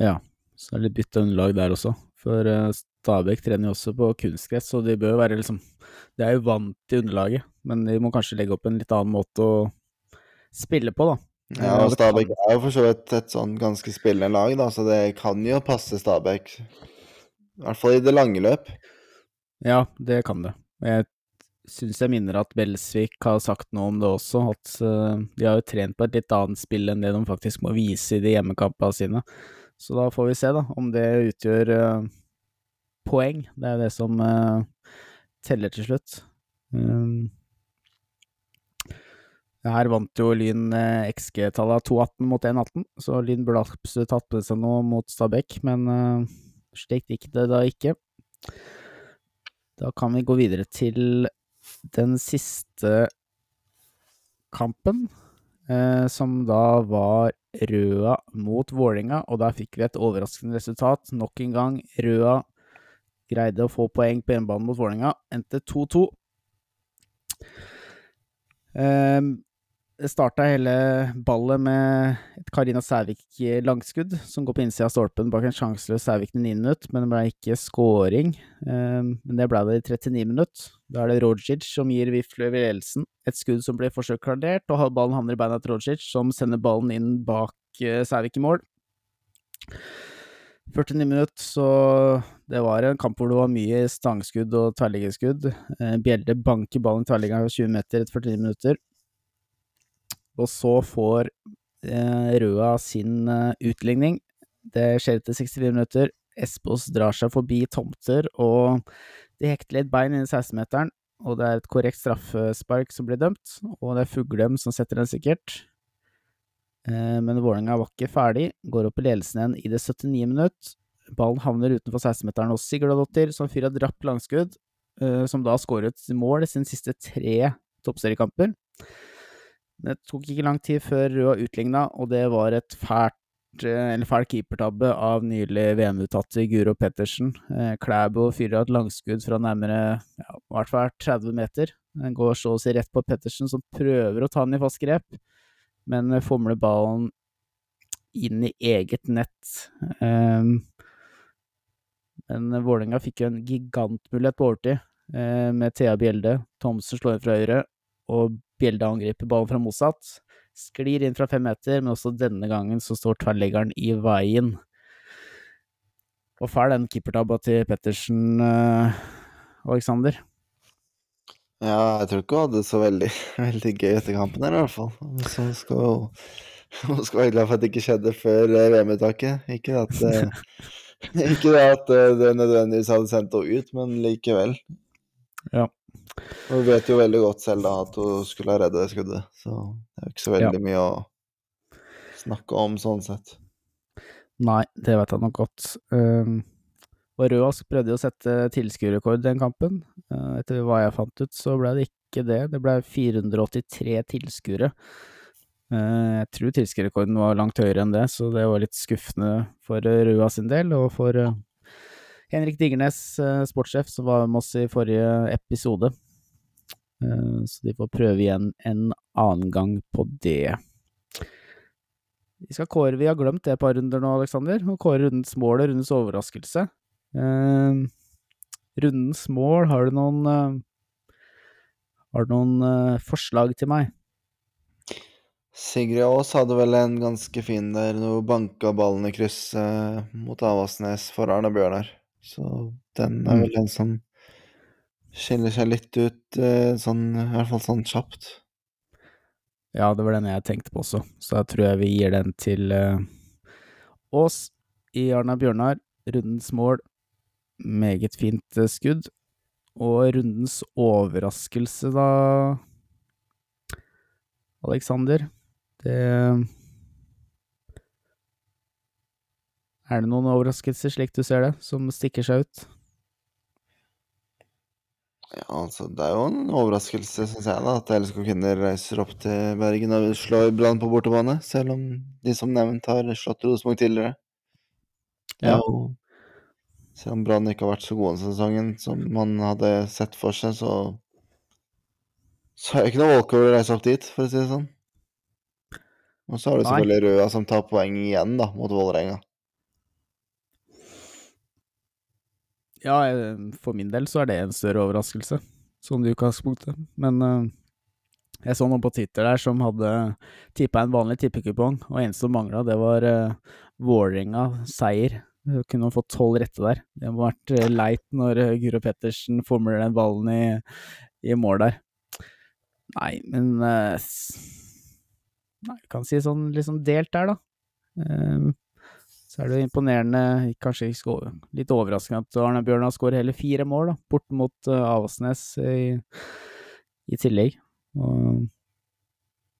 [SPEAKER 2] Ja, så er det litt bytte underlag der også. For eh, Stabæk trener jo også på kunstgress, så de bør jo være liksom De er jo vant til underlaget, men de må kanskje legge opp en litt annen måte å spille på, da.
[SPEAKER 3] Ja,
[SPEAKER 2] Ja,
[SPEAKER 3] og Stabæk er jo for så vidt et sånn ganske spillende lag, da, så det kan jo passe Stabæk. I hvert fall i det lange løp.
[SPEAKER 2] Ja, det kan det. Jeg syns jeg minner at Belsvik har sagt noe om det også, at eh, de har jo trent på et litt annet spill enn det de faktisk må vise i de hjemmekampene sine. Så da får vi se, da, om det utgjør eh, poeng. Det er det som eh, teller til slutt. Her vant jo Lyn XG-tallet 2-18 mot 1-18, så Lyn burde absolutt tatt med seg noe mot Stabæk, men slik gikk det da ikke. Da kan vi gå videre til den siste kampen, eh, som da var Røa mot Vålinga, og der fikk vi et overraskende resultat. Nok en gang Røa greide å få poeng på hjemmebane mot Vålinga, endte 2-2. Um, det starta hele ballet med et Karina Sævik langskudd, som går på innsida av stolpen bak en sjanseløs Sævik i 9 minutt, men det ble ikke scoring. Um, men det ble det i 39 minutt. Da er det Rojic som gir Wifløv ledelsen. Et skudd som blir forsøkt klarert, og ballen havner i beina til Rojic, som sender ballen inn bak uh, Sævik i mål. 49 minutter, så det var en kamp hvor det var mye stangskudd og tverrliggerskudd. Eh, Bjelde banker ballen i tverrliggeren 20 meter etter 49 minutter. Og så får eh, Røa sin eh, utligning. Det skjer etter 64 minutter. Espos drar seg forbi tomter, og de hekter litt bein inn i 16-meteren. Og det er et korrekt straffespark som blir dømt, og det er Fuglem som setter den sikkert. Eh, men Vålerenga var ikke ferdig, går opp i ledelsen igjen i det 79 minutt. Ballen havner utenfor 16-meteren hos Sigurdadottir, som fyrer et drapp langskudd, som da skåret mål i sine siste tre toppseriekamper. Det tok ikke lang tid før Røa utligna, og det var et fælt eh, eller fæl keepertabbe av nylig VM-uttatte Guro Pettersen. Eh, Klæbo fyrer et langskudd fra nærmere ja, hvert fall 30 meter. Den går så å si rett på Pettersen, som prøver å ta den i fast grep, men eh, fomler ballen inn i eget nett. Um, men Vålerenga fikk jo en gigantmulighet på overtid, eh, med Thea Bjelde. Thomsen slår inn fra høyre, og Bjelde angriper ballen fra motsatt. Sklir inn fra fem meter, men også denne gangen så står tverrleggeren i veien. Og fæl den keepertabba til Pettersen, eh, Aleksander.
[SPEAKER 3] Ja, jeg tror ikke hun hadde det så veldig, *laughs* veldig gøy etter kampen her, i hvert fall. Så skal hun hun skal være glad for at det ikke skjedde før eh, VM-uttaket. Ikke at, eh, *laughs* Ikke at eh, det nødvendigvis hadde sendt henne ut, men likevel.
[SPEAKER 2] Ja.
[SPEAKER 3] Hun vet jo veldig godt selv da at hun skulle ha reddet det skuddet, så det er jo ikke så veldig mye å snakke om sånn sett.
[SPEAKER 2] Nei, det vet jeg nok godt. Um, og Røask prøvde jo å sette tilskuerrekord den kampen. Uh, etter hva jeg fant ut, så ble det ikke det. Det ble 483 tilskuere. Uh, jeg tror tilskuerrekorden var langt høyere enn det, så det var litt skuffende for Røa sin del, og for uh, Henrik Digernes, sportssjef, som var med oss i forrige episode. så de får prøve igjen en annen gang på det. Vi skal kåre Vi har glemt det et par runder nå, Aleksander. Å kåre rundens mål og rundens overraskelse. Uh, rundens mål, har du noen Har du noen forslag til meg?
[SPEAKER 3] Sigrid Aas hadde vel en ganske fin der, når hun banka ballen i krysset mot Avasnes for Arne Bjørnar. Så den er mm. vel den som skiller seg litt ut, sånn, i hvert fall sånn kjapt.
[SPEAKER 2] Ja, det var den jeg tenkte på også, så jeg tror jeg vi gir den til Ås i Arna Bjørnar. Rundens mål, meget fint uh, skudd. Og rundens overraskelse, da, Aleksander, det Er det noen overraskelser, slik du ser det, som stikker seg ut?
[SPEAKER 3] Ja, altså, det er jo en overraskelse, syns jeg, da, at LSK Kvinner reiser opp til Bergen og slår Brann på bortebane, selv om de som nevnt har slått Rosenborg tidligere. Ja. Og selv om Brann ikke har vært så gode denne sesongen som man hadde sett for seg, så så er det ikke noe walkover å reise opp dit, for å si det sånn. Og så har du selvfølgelig Røa som tar poeng igjen, da, mot Vålerenga.
[SPEAKER 2] Ja, for min del så er det en større overraskelse, sånn i utgangspunktet. Men uh, jeg så noen på Twitter der som hadde tippa en vanlig tippekupong, og eneste som mangla, det var uh, Vålerenga seier. Kunne fått tolv rette der. Det må ha vært leit når Guro Pettersen fomler den ballen i, i, mål der. Nei, men uh, Nei, jeg kan si sånn liksom delt der, da. Uh, så er det imponerende, kanskje litt overraskende at Arne Bjørnar skårer hele fire mål, da, bort mot uh, Avaldsnes i, i, tillegg. Og,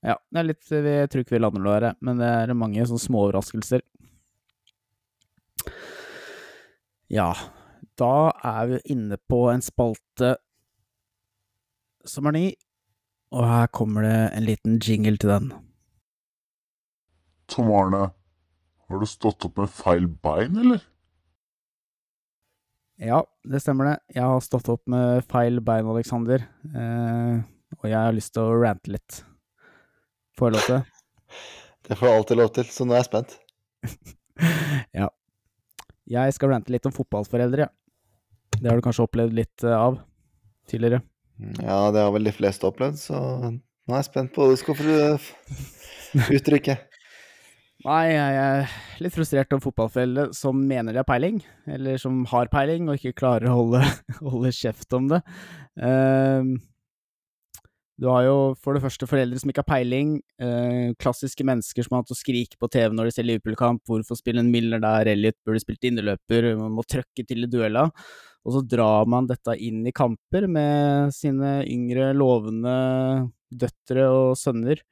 [SPEAKER 2] ja, det er litt Jeg tror ikke vi lander noe her, men det er mange sånne små overraskelser. Ja, da er vi inne på en spalte som er ny, og her kommer det en liten jingle til den.
[SPEAKER 4] Arne, har du stått opp med feil bein, eller?
[SPEAKER 2] Ja, det stemmer det. Jeg har stått opp med feil bein, Aleksander. Eh, og jeg har lyst til å rante litt. Får jeg lov til det? *laughs*
[SPEAKER 3] Det får du alltid lov til, så nå er jeg spent. *laughs*
[SPEAKER 2] ja. Jeg skal rante litt om fotballforeldre. Det har du kanskje opplevd litt eh, av tidligere?
[SPEAKER 3] Ja, det har vel de fleste opplevd, så nå er jeg spent på hva du skal få *laughs* uttrykke.
[SPEAKER 2] Nei, jeg er litt frustrert over fotballforeldre som mener de har peiling, eller som har peiling og ikke klarer å holde, *laughs* holde kjeft om det. Uh, du har jo for det første foreldre som ikke har peiling, uh, klassiske mennesker som har hatt å skrike på TV når de ser Liverpool-kamp, hvorfor spiller en Miller der, Elliot burde spilt inneløper, man må trøkke til i duella. Og så drar man dette inn i kamper med sine yngre, lovende døtre og sønner.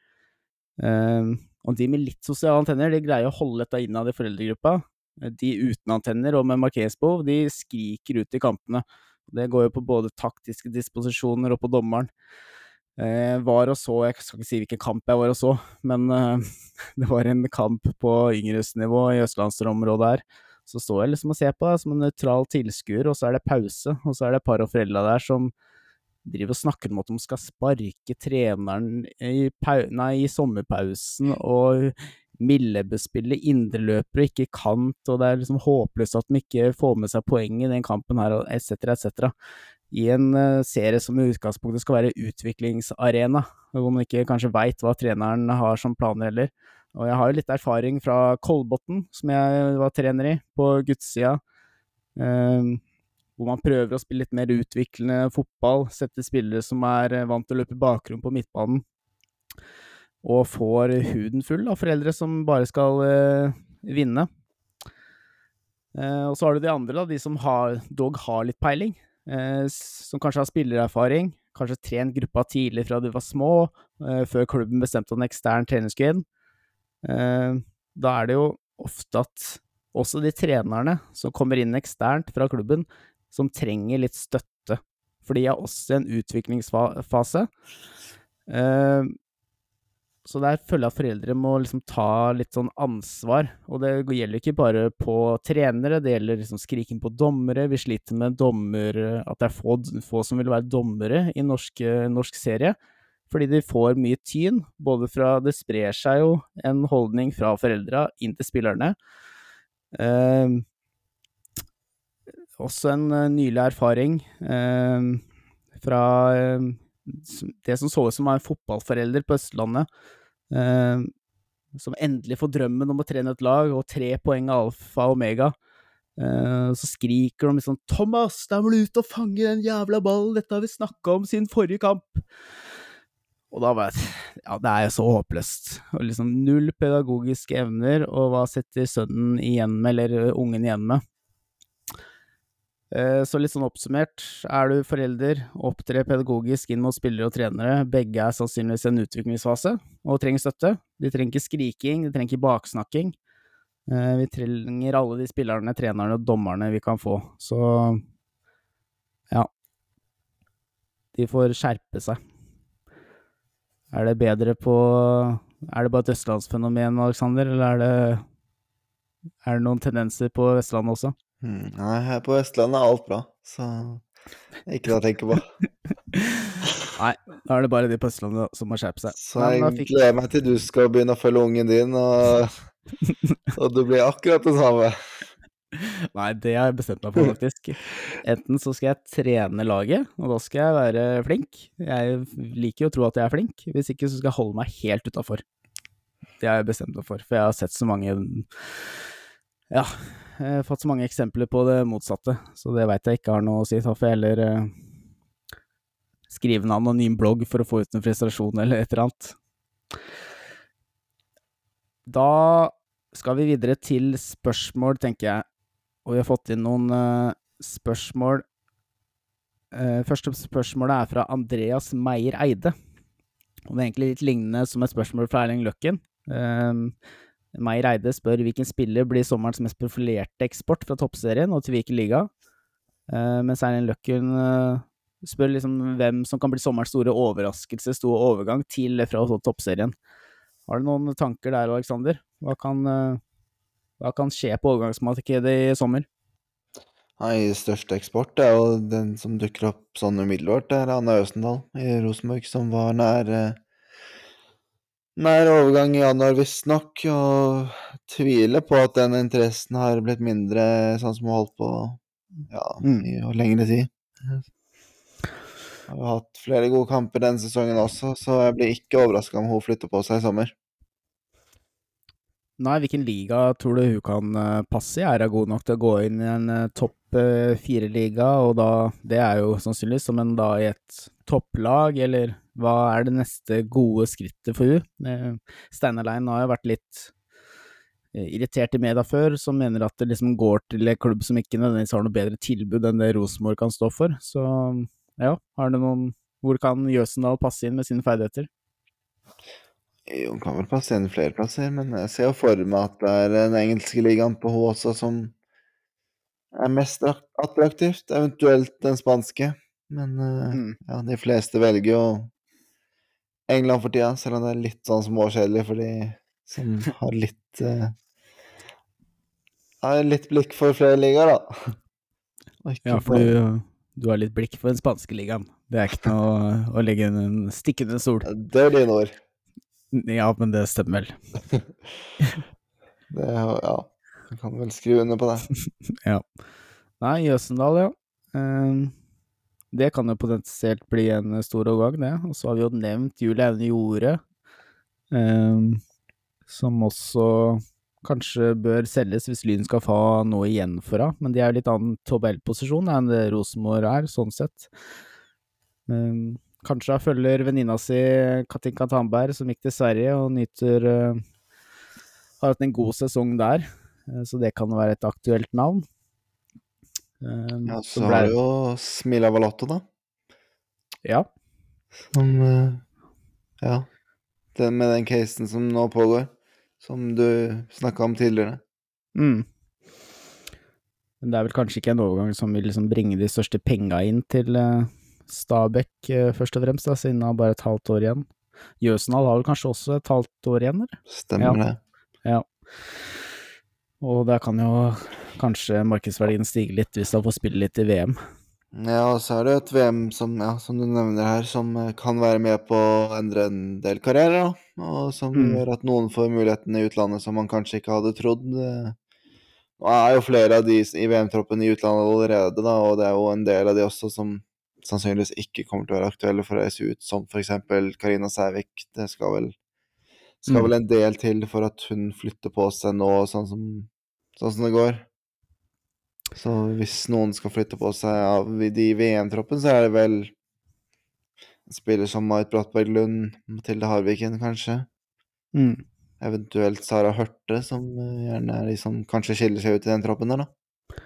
[SPEAKER 2] Uh, og de med litt sosiale antenner, de greier å holde dette innad i foreldregruppa. De uten antenner og med markeringsbehov, de skriker ut i kampene. Det går jo på både taktiske disposisjoner og på dommeren. Eh, var og så, jeg skal ikke si hvilken kamp jeg var og så, men eh, *laughs* det var en kamp på yngresnivå i østlandsområdet her. Så står jeg liksom og ser på det som en nøytral tilskuer, og så er det pause, og så er det et par av foreldra der som driver og snakker om at de skal sparke treneren i, nei, i sommerpausen, og Millebø spiller indreløper og ikke kant, og det er liksom håpløst at de ikke får med seg poeng i den kampen her, etc., etc. I en uh, serie som i utgangspunktet skal være utviklingsarena, hvor man ikke kanskje veit hva treneren har som planer heller. Og jeg har jo litt erfaring fra Kolbotn, som jeg var trener i, på guttsida. Uh, hvor man prøver å spille litt mer utviklende fotball, sette spillere som er eh, vant til å løpe bakrom på midtbanen, og får huden full av foreldre som bare skal eh, vinne. Eh, og så har du de andre, da, de som har, dog har litt peiling. Eh, som kanskje har spillererfaring, kanskje trent gruppa tidlig fra de var små, eh, før klubben bestemte en ekstern trener skulle. Eh, da er det jo ofte at også de trenerne som kommer inn eksternt fra klubben, som trenger litt støtte. For de er også i en utviklingsfase. Eh, så der føler jeg at foreldre må liksom ta litt sånn ansvar. Og det gjelder ikke bare på trenere, det gjelder liksom skriking på dommere. Vi sliter med dommer, at det er få, få som vil være dommere i norsk, norsk serie. Fordi de får mye tyn, både fra Det sprer seg jo en holdning fra foreldra inn til spillerne. Eh, også en uh, nylig erfaring eh, fra eh, det som så ut som var en fotballforelder på Østlandet, eh, som endelig får drømmen om å trene et lag, og tre poeng av alfa og omega. Eh, så skriker de liksom 'Thomas, da må du ut og fange den jævla ballen, dette har vi snakka om siden forrige kamp'. Og da var jeg Ja, det er jo så håpløst. Og liksom null pedagogiske evner, og hva setter sønnen igjen med, eller ungen igjen med? Eh, Så litt sånn oppsummert, er du forelder, opptrer pedagogisk inn mot spillere og trenere, begge er sannsynligvis i en utviklingsfase og trenger støtte. De trenger ikke skriking, de trenger ikke baksnakking. Eh, Vi trenger alle de spillerne, trenerne og dommerne vi kan få, så ja. De får skjerpe seg. Er det bedre på Er det bare et østlandsfenomen, Aleksander, eller er det Er det noen tendenser på Vestlandet også?
[SPEAKER 3] Hmm, Nei, her på Vestlandet er alt bra, så ikke noe å tenke på. *laughs*
[SPEAKER 2] Nei, da er det bare de på Østlandet som må skjerpe seg.
[SPEAKER 3] Så jeg
[SPEAKER 2] fikk-
[SPEAKER 3] gleder meg til du skal begynne å følge ungen din, og, *laughs* og du blir akkurat det samme.
[SPEAKER 2] Nei, det har jeg bestemt meg for, faktisk. Enten så skal jeg trene laget, og da skal jeg være flink. Jeg liker jo å tro at jeg er flink, hvis ikke så skal jeg holde meg helt utafor. Det har jeg bestemt meg for, for jeg har sett så mange Ja, jeg har fått så mange eksempler på det motsatte, så det veit jeg ikke har noe å si. Da får jeg heller eh, skrive en anonym blogg for å få ut en frustrasjon eller et eller annet. Da skal vi videre til spørsmål, tenker jeg. Og vi har fått inn noen eh, spørsmål. Eh, første spørsmålet er fra Andreas Meyer Eide. Og det er egentlig litt lignende som et spørsmål fra Erling Løkken. Eh, Meyer Eide spør hvilken spiller blir sommerens mest profilerte eksport fra toppserien og til hvilken liga. Uh, mens Erlend Løkken uh, spør liksom hvem som kan bli sommerens store overraskelse, stor overgang til fra toppserien. Har du noen tanker der, Aleksander? Hva eh, hva kan skje på overgangsmarkedet i sommer?
[SPEAKER 3] Nei, største eksport er jo den som dukker opp sånn umiddelbart. Det er Anna Øsendal i Rosenborg, som var nær Nær overgang i januar, visstnok, og tviler på at den interessen har blitt mindre, sånn som hun holdt på ja,
[SPEAKER 2] Mm.
[SPEAKER 3] i lengre tid. Har jo hatt flere gode kamper denne sesongen også, så jeg blir ikke overraska om hun flytter på seg i sommer.
[SPEAKER 2] Nei, hvilken liga tror du hun kan eh, passe i? Er hun god nok til å gå inn i en eh, topp eh, fire-liga, og da Det er jo sannsynligvis som en da i et topplag, eller hva er det neste gode skrittet for henne? Eh, Steinar Lein har jo vært litt eh, irritert i media før, som mener at det liksom går til en klubb som ikke nødvendigvis har noe bedre tilbud enn det Rosenborg kan stå for. Så ja, har du noen Hvor kan Jøsendal passe inn med sine ferdigheter?
[SPEAKER 3] Jo, Hun kan vel passe inn flere plasser, men jeg ser jo for meg at det er den engelske ligaen på H også som er mest at- attraktivt, eventuelt den spanske. Men eh,
[SPEAKER 2] Mm.
[SPEAKER 3] ja, de fleste velger jo England for tida, selv om det er litt sånn småkjedelig for de som har litt uh, Har litt blikk for flere ligaer, da. Ikke
[SPEAKER 2] Ja, for du, du har litt blikk for den spanske ligaen. Det er ikke noe å legge en stikke under stol.
[SPEAKER 3] Det er dine ord.
[SPEAKER 2] Ja, men det stemmer vel. *laughs*
[SPEAKER 3] Det, er- ja, jeg kan vel skrive under på det. *laughs*
[SPEAKER 2] Ja. Nei, Jøsendal, ja. Ehm, det kan jo potensielt bli en stor overgang, det. Og så har vi jo nevnt Julie Aune Jorde, ehm, som også kanskje bør selges hvis Lyn skal få noe igjen for henne. Men de er jo litt annen tabellposisjon enn det Rosenborg er, sånn sett. Ehm, kanskje hun følger venninna si Katinka Tandberg, som gikk til Sverige og nyter eh, Har hatt en god sesong der. eh, så det kan være et aktuelt navn. Eh,
[SPEAKER 3] Ja,
[SPEAKER 2] så
[SPEAKER 3] så
[SPEAKER 2] ble-
[SPEAKER 3] har du jo Smila Valotto, da.
[SPEAKER 2] Ja,
[SPEAKER 3] Som eh, Ja. Den med den casen som nå pågår. Som du snakka om tidligere.
[SPEAKER 2] mm. Men det er vel kanskje ikke en overgang som vil liksom bringe de største penga inn til eh, Stabæk, eh, først og fremst, da, siden han har bare et halvt år igjen. Jøsendal har vel kanskje også et halvt år igjen, eller?
[SPEAKER 3] Stemmer
[SPEAKER 2] Ja.
[SPEAKER 3] det.
[SPEAKER 2] Ja. Og der kan jo kanskje markedsverdien stiger litt hvis han får spille litt i VM.
[SPEAKER 3] Ja, og så er det et VM som, ja, som du nevner her, som eh, kan være med på å endre en del karrierer, da. Og som
[SPEAKER 2] Mm.
[SPEAKER 3] gjør at noen får muligheten i utlandet som man kanskje ikke hadde trodd. Det Nå er jo flere av de i VM-troppen i utlandet allerede, da, og det er jo en del av de også som sannsynligvis ikke kommer til å være aktuelle for å reise ut, som eksempel Karina Sævik. Det skal vel skal
[SPEAKER 2] Mm.
[SPEAKER 3] vel en del til for at hun flytter på seg nå, sånn som, sånn som det går. Så hvis noen skal flytte på seg av de i VM-troppen, så er det vel en spiller som Marit Brattberg Lund, Mathilde Harviken kanskje,
[SPEAKER 2] Mm.
[SPEAKER 3] eventuelt Sara Hørte, som eh, gjerne er de som kanskje skiller seg ut i den troppen der, da.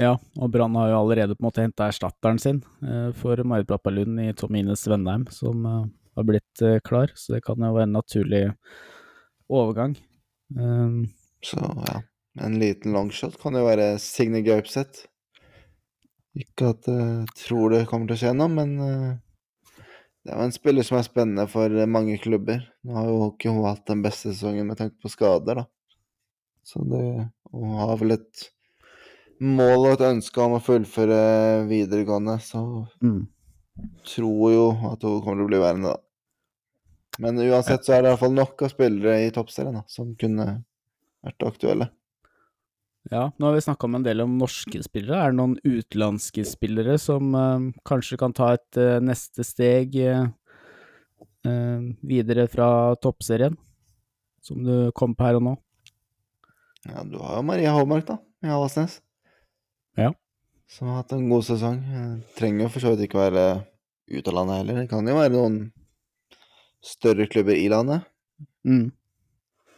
[SPEAKER 2] Ja, og Brann har jo allerede på en måte henta erstatteren sin eh, for Marit Brattberg Lund i Tom Ines Vennheim, som eh, har blitt klar, så det kan jo være en naturlig overgang. Um,
[SPEAKER 3] Så ja, en liten longshot kan jo være Signe Gaupseth. Ikke at jeg tror det kommer til å skje noe, men eh, det er jo en spiller som er spennende for eh, mange klubber. Nå har jo ikke hun hatt den beste sesongen med tanke på skader, da. Så det Hun har vel et mål og et ønske om å fullføre videregående, så
[SPEAKER 2] mm.
[SPEAKER 3] tror jo at hun kommer til å bli værende, da. Men uansett så er det i hvert fall nok av spillere i toppserien da, som kunne vært aktuelle.
[SPEAKER 2] Ja, nå har vi snakka om en del om norske spillere. Er det noen utenlandske spillere som eh, kanskje kan ta et eh, neste steg eh, eh, videre fra toppserien, som du kom på her og nå?
[SPEAKER 3] Ja, du har jo Maria Håmark, da, i Avaldsnes.
[SPEAKER 2] Ja.
[SPEAKER 3] Som har hatt en god sesong. Jeg Trenger jo for så vidt ikke være ut av landet heller. Det kan jo være noen større klubber i landet.
[SPEAKER 2] Mm.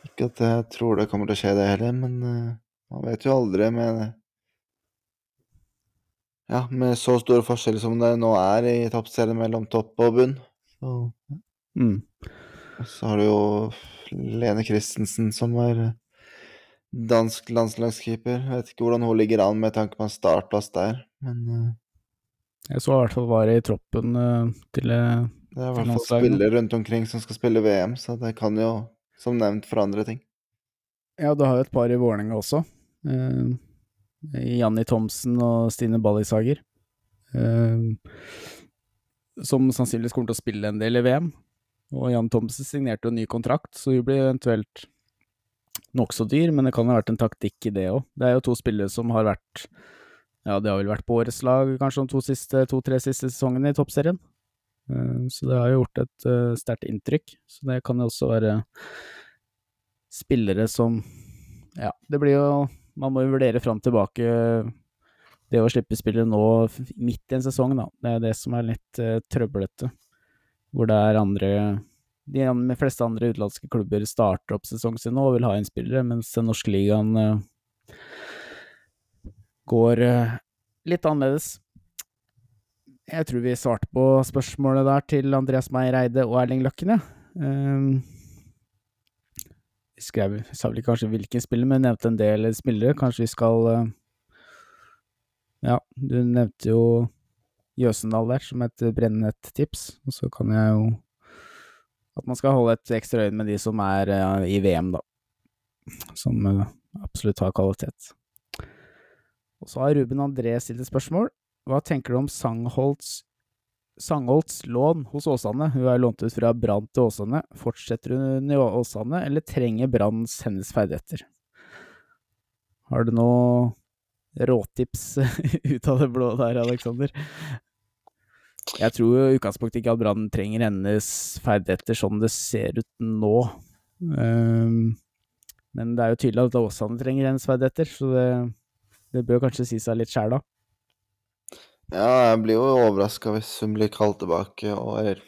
[SPEAKER 3] Ikke at jeg tror det kommer til å skje, det heller, men eh, man vet jo aldri med Ja, med så store forskjeller som det nå er i toppserien mellom topp og bunn. Så,
[SPEAKER 2] Mm.
[SPEAKER 3] så har du jo Lene Christensen, som er dansk landslagskeeper. Jeg vet ikke hvordan hun ligger an med tanke på en startplass der, men eh,
[SPEAKER 2] Jeg så i hvert fall var i troppen eh, til eh,
[SPEAKER 3] det er i hvert fall spillere rundt omkring som skal spille VM, så det kan jo, som nevnt, forandre ting.
[SPEAKER 2] Ja, du har jo et par i Vålerenga også. Eh, Janni Thomsen og Stine Ballishager. Eh, som sannsynligvis kommer til å spille en del i VM. Og Jan Thomsen signerte jo ny kontrakt, så hun blir eventuelt nokså dyr, men det kan ha vært en taktikk i det òg. Det er jo to spillere som har vært Ja, det har vel vært på årets lag kanskje de to siste, to-tre siste sesongene i toppserien. Eh, Så det har jo gjort et sterkt inntrykk. Så det kan jo også være spillere som Ja, det blir jo Man må jo vurdere fram tilbake det å slippe spillet nå midt i en sesong, da. Det er det som er litt uh, trøblete. Hvor det er andre De fleste andre utenlandske klubber starter opp sesongen sin nå og vil ha inn spillere, mens den norske ligaen uh, går uh, litt annerledes. Jeg tror vi svarte på spørsmålet der til Andreas Meyer Eide og Erling Løkken, ja. Ehm, vi skrev, sa vel kanskje hvilken spiller, men nevnte en del spillere. Kanskje vi skal eh, Ja, du nevnte jo Jøsendal der som et brennende tips, og så kan jeg jo At man skal holde et ekstra øye med de som er eh, i VM, da. Som eh, absolutt har kvalitet. Og så har Ruben André stilt et spørsmål. Hva tenker du om Sangholts Sangholts lån hos Åsane. Hun er lånt ut fra Brann til Åsane. Fortsetter hun i Åsane, eller trenger Branns hennes ferdigheter? Har du noe råtips *laughs* ut av det blå der, Aleksander? Jeg tror i utgangspunktet ikke at Brann trenger hennes ferdigheter sånn det ser ut nå. Ehm, men det er jo tydelig at Åsane trenger hennes ferdigheter, så det, det bør kanskje si seg litt sjæl, da.
[SPEAKER 3] Ja, jeg blir jo overraska hvis hun blir kalt tilbake, og eller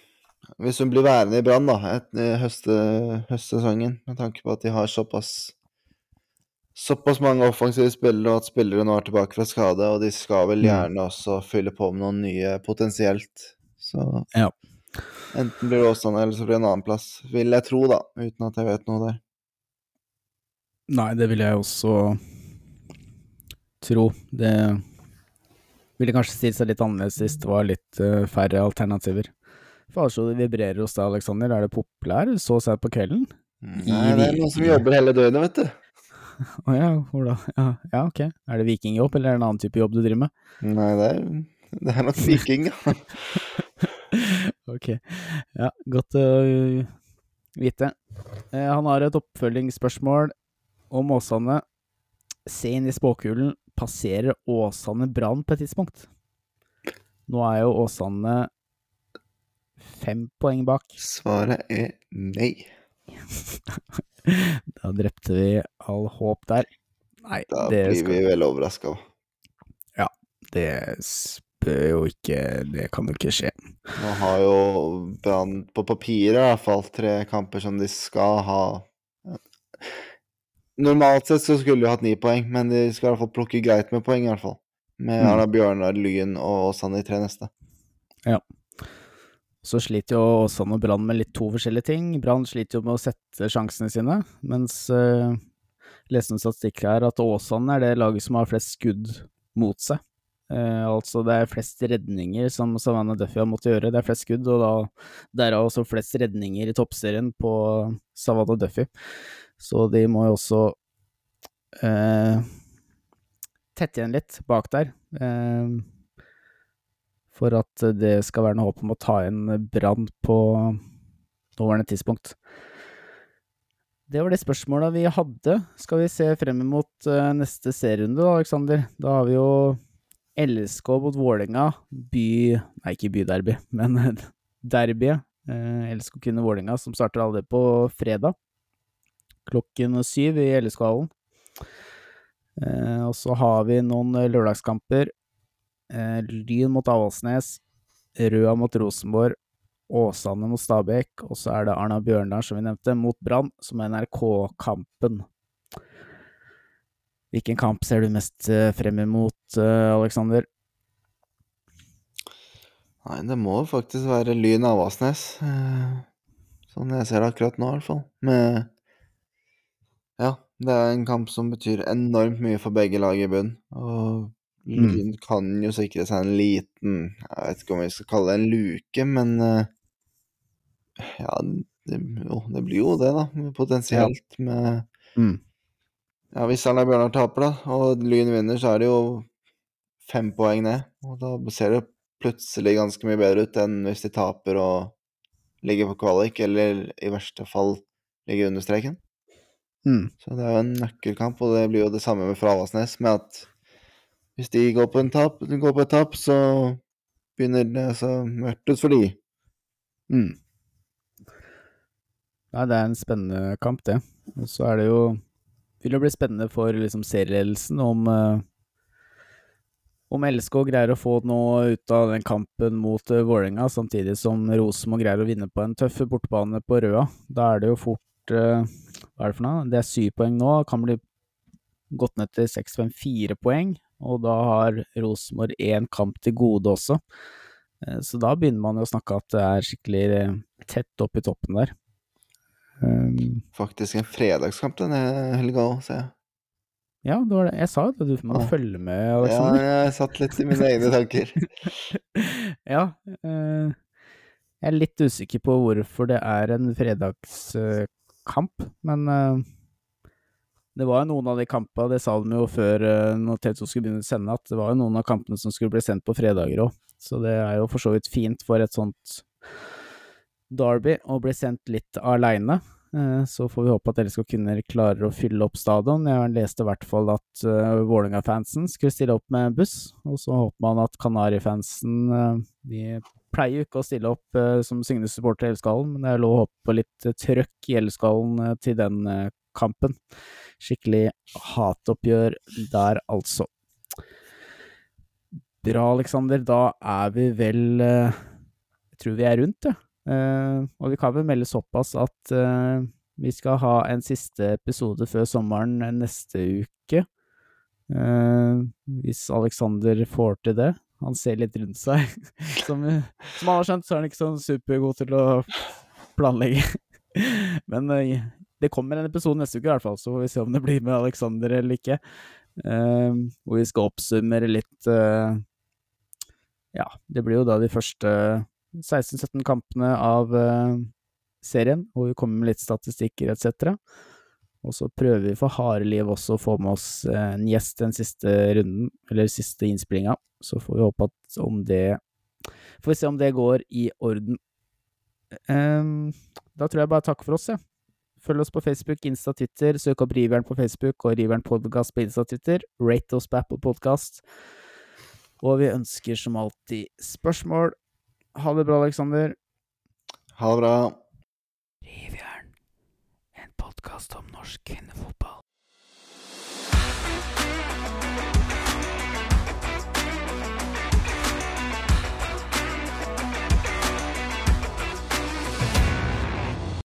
[SPEAKER 3] Hvis hun blir værende i Brann, da, etter høste, høstsesongen, med tanke på at de har såpass såpass mange offensive spillere, og at spillere nå er tilbake fra skade, og de skal vel
[SPEAKER 2] Mm.
[SPEAKER 3] gjerne også fylle på med noen nye potensielt. Så
[SPEAKER 2] Ja.
[SPEAKER 3] enten blir det Åsane, eller så blir det en annen plass. Vil jeg tro, da, uten at jeg vet noe der.
[SPEAKER 2] Nei, det vil jeg også tro. Det ville kanskje stilt seg litt annerledes hvis det var litt uh, færre alternativer. For altså, det vibrerer hos deg, Aleksander. Er det populær så seint på kvelden?
[SPEAKER 3] Nei, det er noen som jobber hele døgnet, vet du. *laughs*
[SPEAKER 2] Å ja, hvor da? Ja, ja, ok. Er det vikingjobb, eller er det en annen type jobb du driver med?
[SPEAKER 3] Nei, det er, det er nok viking, ja. *laughs*
[SPEAKER 2] Ok. Ja, godt å uh, vite. Eh, han har et oppfølgingsspørsmål om Åsane. Se inn i spåkulen. Passerer Åsane Brann på et tidspunkt? Nå er jo Åsane fem poeng bak.
[SPEAKER 3] Svaret er nei. *laughs*
[SPEAKER 2] Da drepte vi all håp der. Nei,
[SPEAKER 3] Da
[SPEAKER 2] det,
[SPEAKER 3] blir
[SPEAKER 2] skal,
[SPEAKER 3] vi veldig overraska.
[SPEAKER 2] det spør jo ikke Det kan jo ikke skje.
[SPEAKER 3] Nå har jo Brann på papiret i hvert fall tre kamper som de skal ha. Normalt sett så skulle de hatt ni poeng, men de skal i hvert fall plukke greit med poeng, i hvert fall. Med
[SPEAKER 2] Mm.
[SPEAKER 3] Arna Bjørnar, Lyn og Åsane i tre neste. Ja.
[SPEAKER 2] Så sliter jo Åsane og Brann med litt to forskjellige ting. Brann sliter jo med å sette sjansene sine, mens uh, leste en statistikk her at Åsane er det laget som har flest skudd mot seg. Uh, altså det er flest redninger som Savannah Duffy har måttet gjøre. Det er flest skudd, og da derav også flest redninger i toppserien på Savannah Duffy. Så de må jo også eh, tette igjen litt bak der. Eh, for at det skal være noe håp om å ta igjen Brann på nåværende tidspunkt. Det var de spørsmåla vi hadde. Skal vi se frem mot eh, neste serierunde, da, Aleksander? Da har vi jo LSK mot Vålerenga. By Nei, ikke byderby, men *laughs* derbyet. Uh, LSK kunne Vålerenga, som starter allerede på fredag. Klokken syv i LSK-hallen. Eh, og så har vi noen lørdagskamper. Eh, Lyn mot Avaldsnes, Røa mot Rosenborg, Åsane mot Stabæk, og så er det Arna Bjørndal, som vi nevnte, mot Brann, som er NRK-kampen. Hvilken kamp ser du mest eh, frem imot, eh, Aleksander?
[SPEAKER 3] Nei, det må faktisk være Lyn Avaldsnes. eh, Sånn jeg ser det akkurat nå, i hvert fall. Med Ja, det er en kamp som betyr enormt mye for begge lag i bunn. Og
[SPEAKER 2] Mm.
[SPEAKER 3] Kan jo sikre seg en liten Jeg vet ikke om vi skal kalle det en luke, men eh, Ja, det, jo, det blir jo det, da. Potensielt med
[SPEAKER 2] Mm.
[SPEAKER 3] Ja, hvis Arna Bjørnar taper, da, og Lyn vinner, så er det jo fem poeng ned. Og da ser det plutselig ganske mye bedre ut enn hvis de taper og ligger på kvalik, eller i verste fall ligger under streken.
[SPEAKER 2] Mm.
[SPEAKER 3] Så det er jo en nøkkelkamp, og det blir jo det samme med Fralasnes, med at hvis de går på, en tap, går på et tap, så begynner det så mørkt ut for de.
[SPEAKER 2] Mm. Nei, det er en spennende kamp, det. Og så er det jo Vil jo bli spennende for liksom serieledelsen om eh, om LSK greier å få noe ut av den kampen mot uh, Vålerenga, samtidig som Rosenborg greier å vinne på en tøff bortebane på Røa. Da er det jo fort eh, Hva er det for noe? Det er syv poeng nå. Kan bli gått ned til seks, fem, fire poeng. Og da har Rosenborg én kamp til gode også. Eh, Så da begynner man jo å snakke at det er skikkelig eh, tett opp i toppen der. Um,
[SPEAKER 3] Faktisk en fredagskamp denne helga òg, ser jeg.
[SPEAKER 2] ja, det var det. Jeg sa jo det, du må
[SPEAKER 3] Ja.
[SPEAKER 2] følge med,
[SPEAKER 3] Ja,
[SPEAKER 2] Aleksander.
[SPEAKER 3] jeg satt litt i mine egne tanker. *laughs*
[SPEAKER 2] Ja. Uh, jeg er litt usikker på hvorfor det er en fredagskamp, men eh, det var jo noen av de kampene, det sa de jo før uh, når TV2 skulle begynne å sende, at det var jo noen av kampene som skulle bli sendt på fredager òg. Så det er jo for så vidt fint for et sånt derby å bli sendt litt aleine. Eh, Så får vi håpe at LSK kunne klarer å fylle opp stadion. Jeg leste i hvert fall at Vålerenga-fansen skulle stille opp med buss, og så håper man at Kanari-fansen eh, De pleier jo ikke å stille opp eh, som Signes supporter i Elskallen, men det er lov å på litt eh, trøkk i Elskallen eh, til den kampen. Skikkelig hatoppgjør der, altså. Bra, Aleksander. Da er vi vel Jeg tror vi er rundt, ja. Og vi kan vel melde såpass at Vi skal ha en siste episode før sommeren neste uke. Hvis Alexander får til det. Han ser litt rundt seg. *laughs* Som, som alle har skjønt, så er han ikke sånn supergod til å planlegge. *laughs* Men eh, det kommer en episode neste uke i hvert fall, så får vi se om det blir med Alexander eller ikke. Eh, hvor vi skal oppsummere litt eh, Ja, det blir jo da de første 16-17 kampene av eh, serien, hvor vi kommer med litt statistikker etc. Og så prøver vi for harde liv også å få med oss eh, en gjest den siste runden, eller siste innspillinga. Så får vi håpe at om det Får vi se om det går i orden. Um, da tror jeg bare takk for oss, jeg. Følg oss på Facebook, Insta, Twitter. Søk opp Riveren på Facebook og Riveren Podcast på Insta, Twitter. Rate oss på Apple Podcast. Og vi ønsker som alltid spørsmål. Ha det bra, Aleksander.
[SPEAKER 3] Ha det bra.
[SPEAKER 1] Rivjern podkast om norsk kvinnefotball.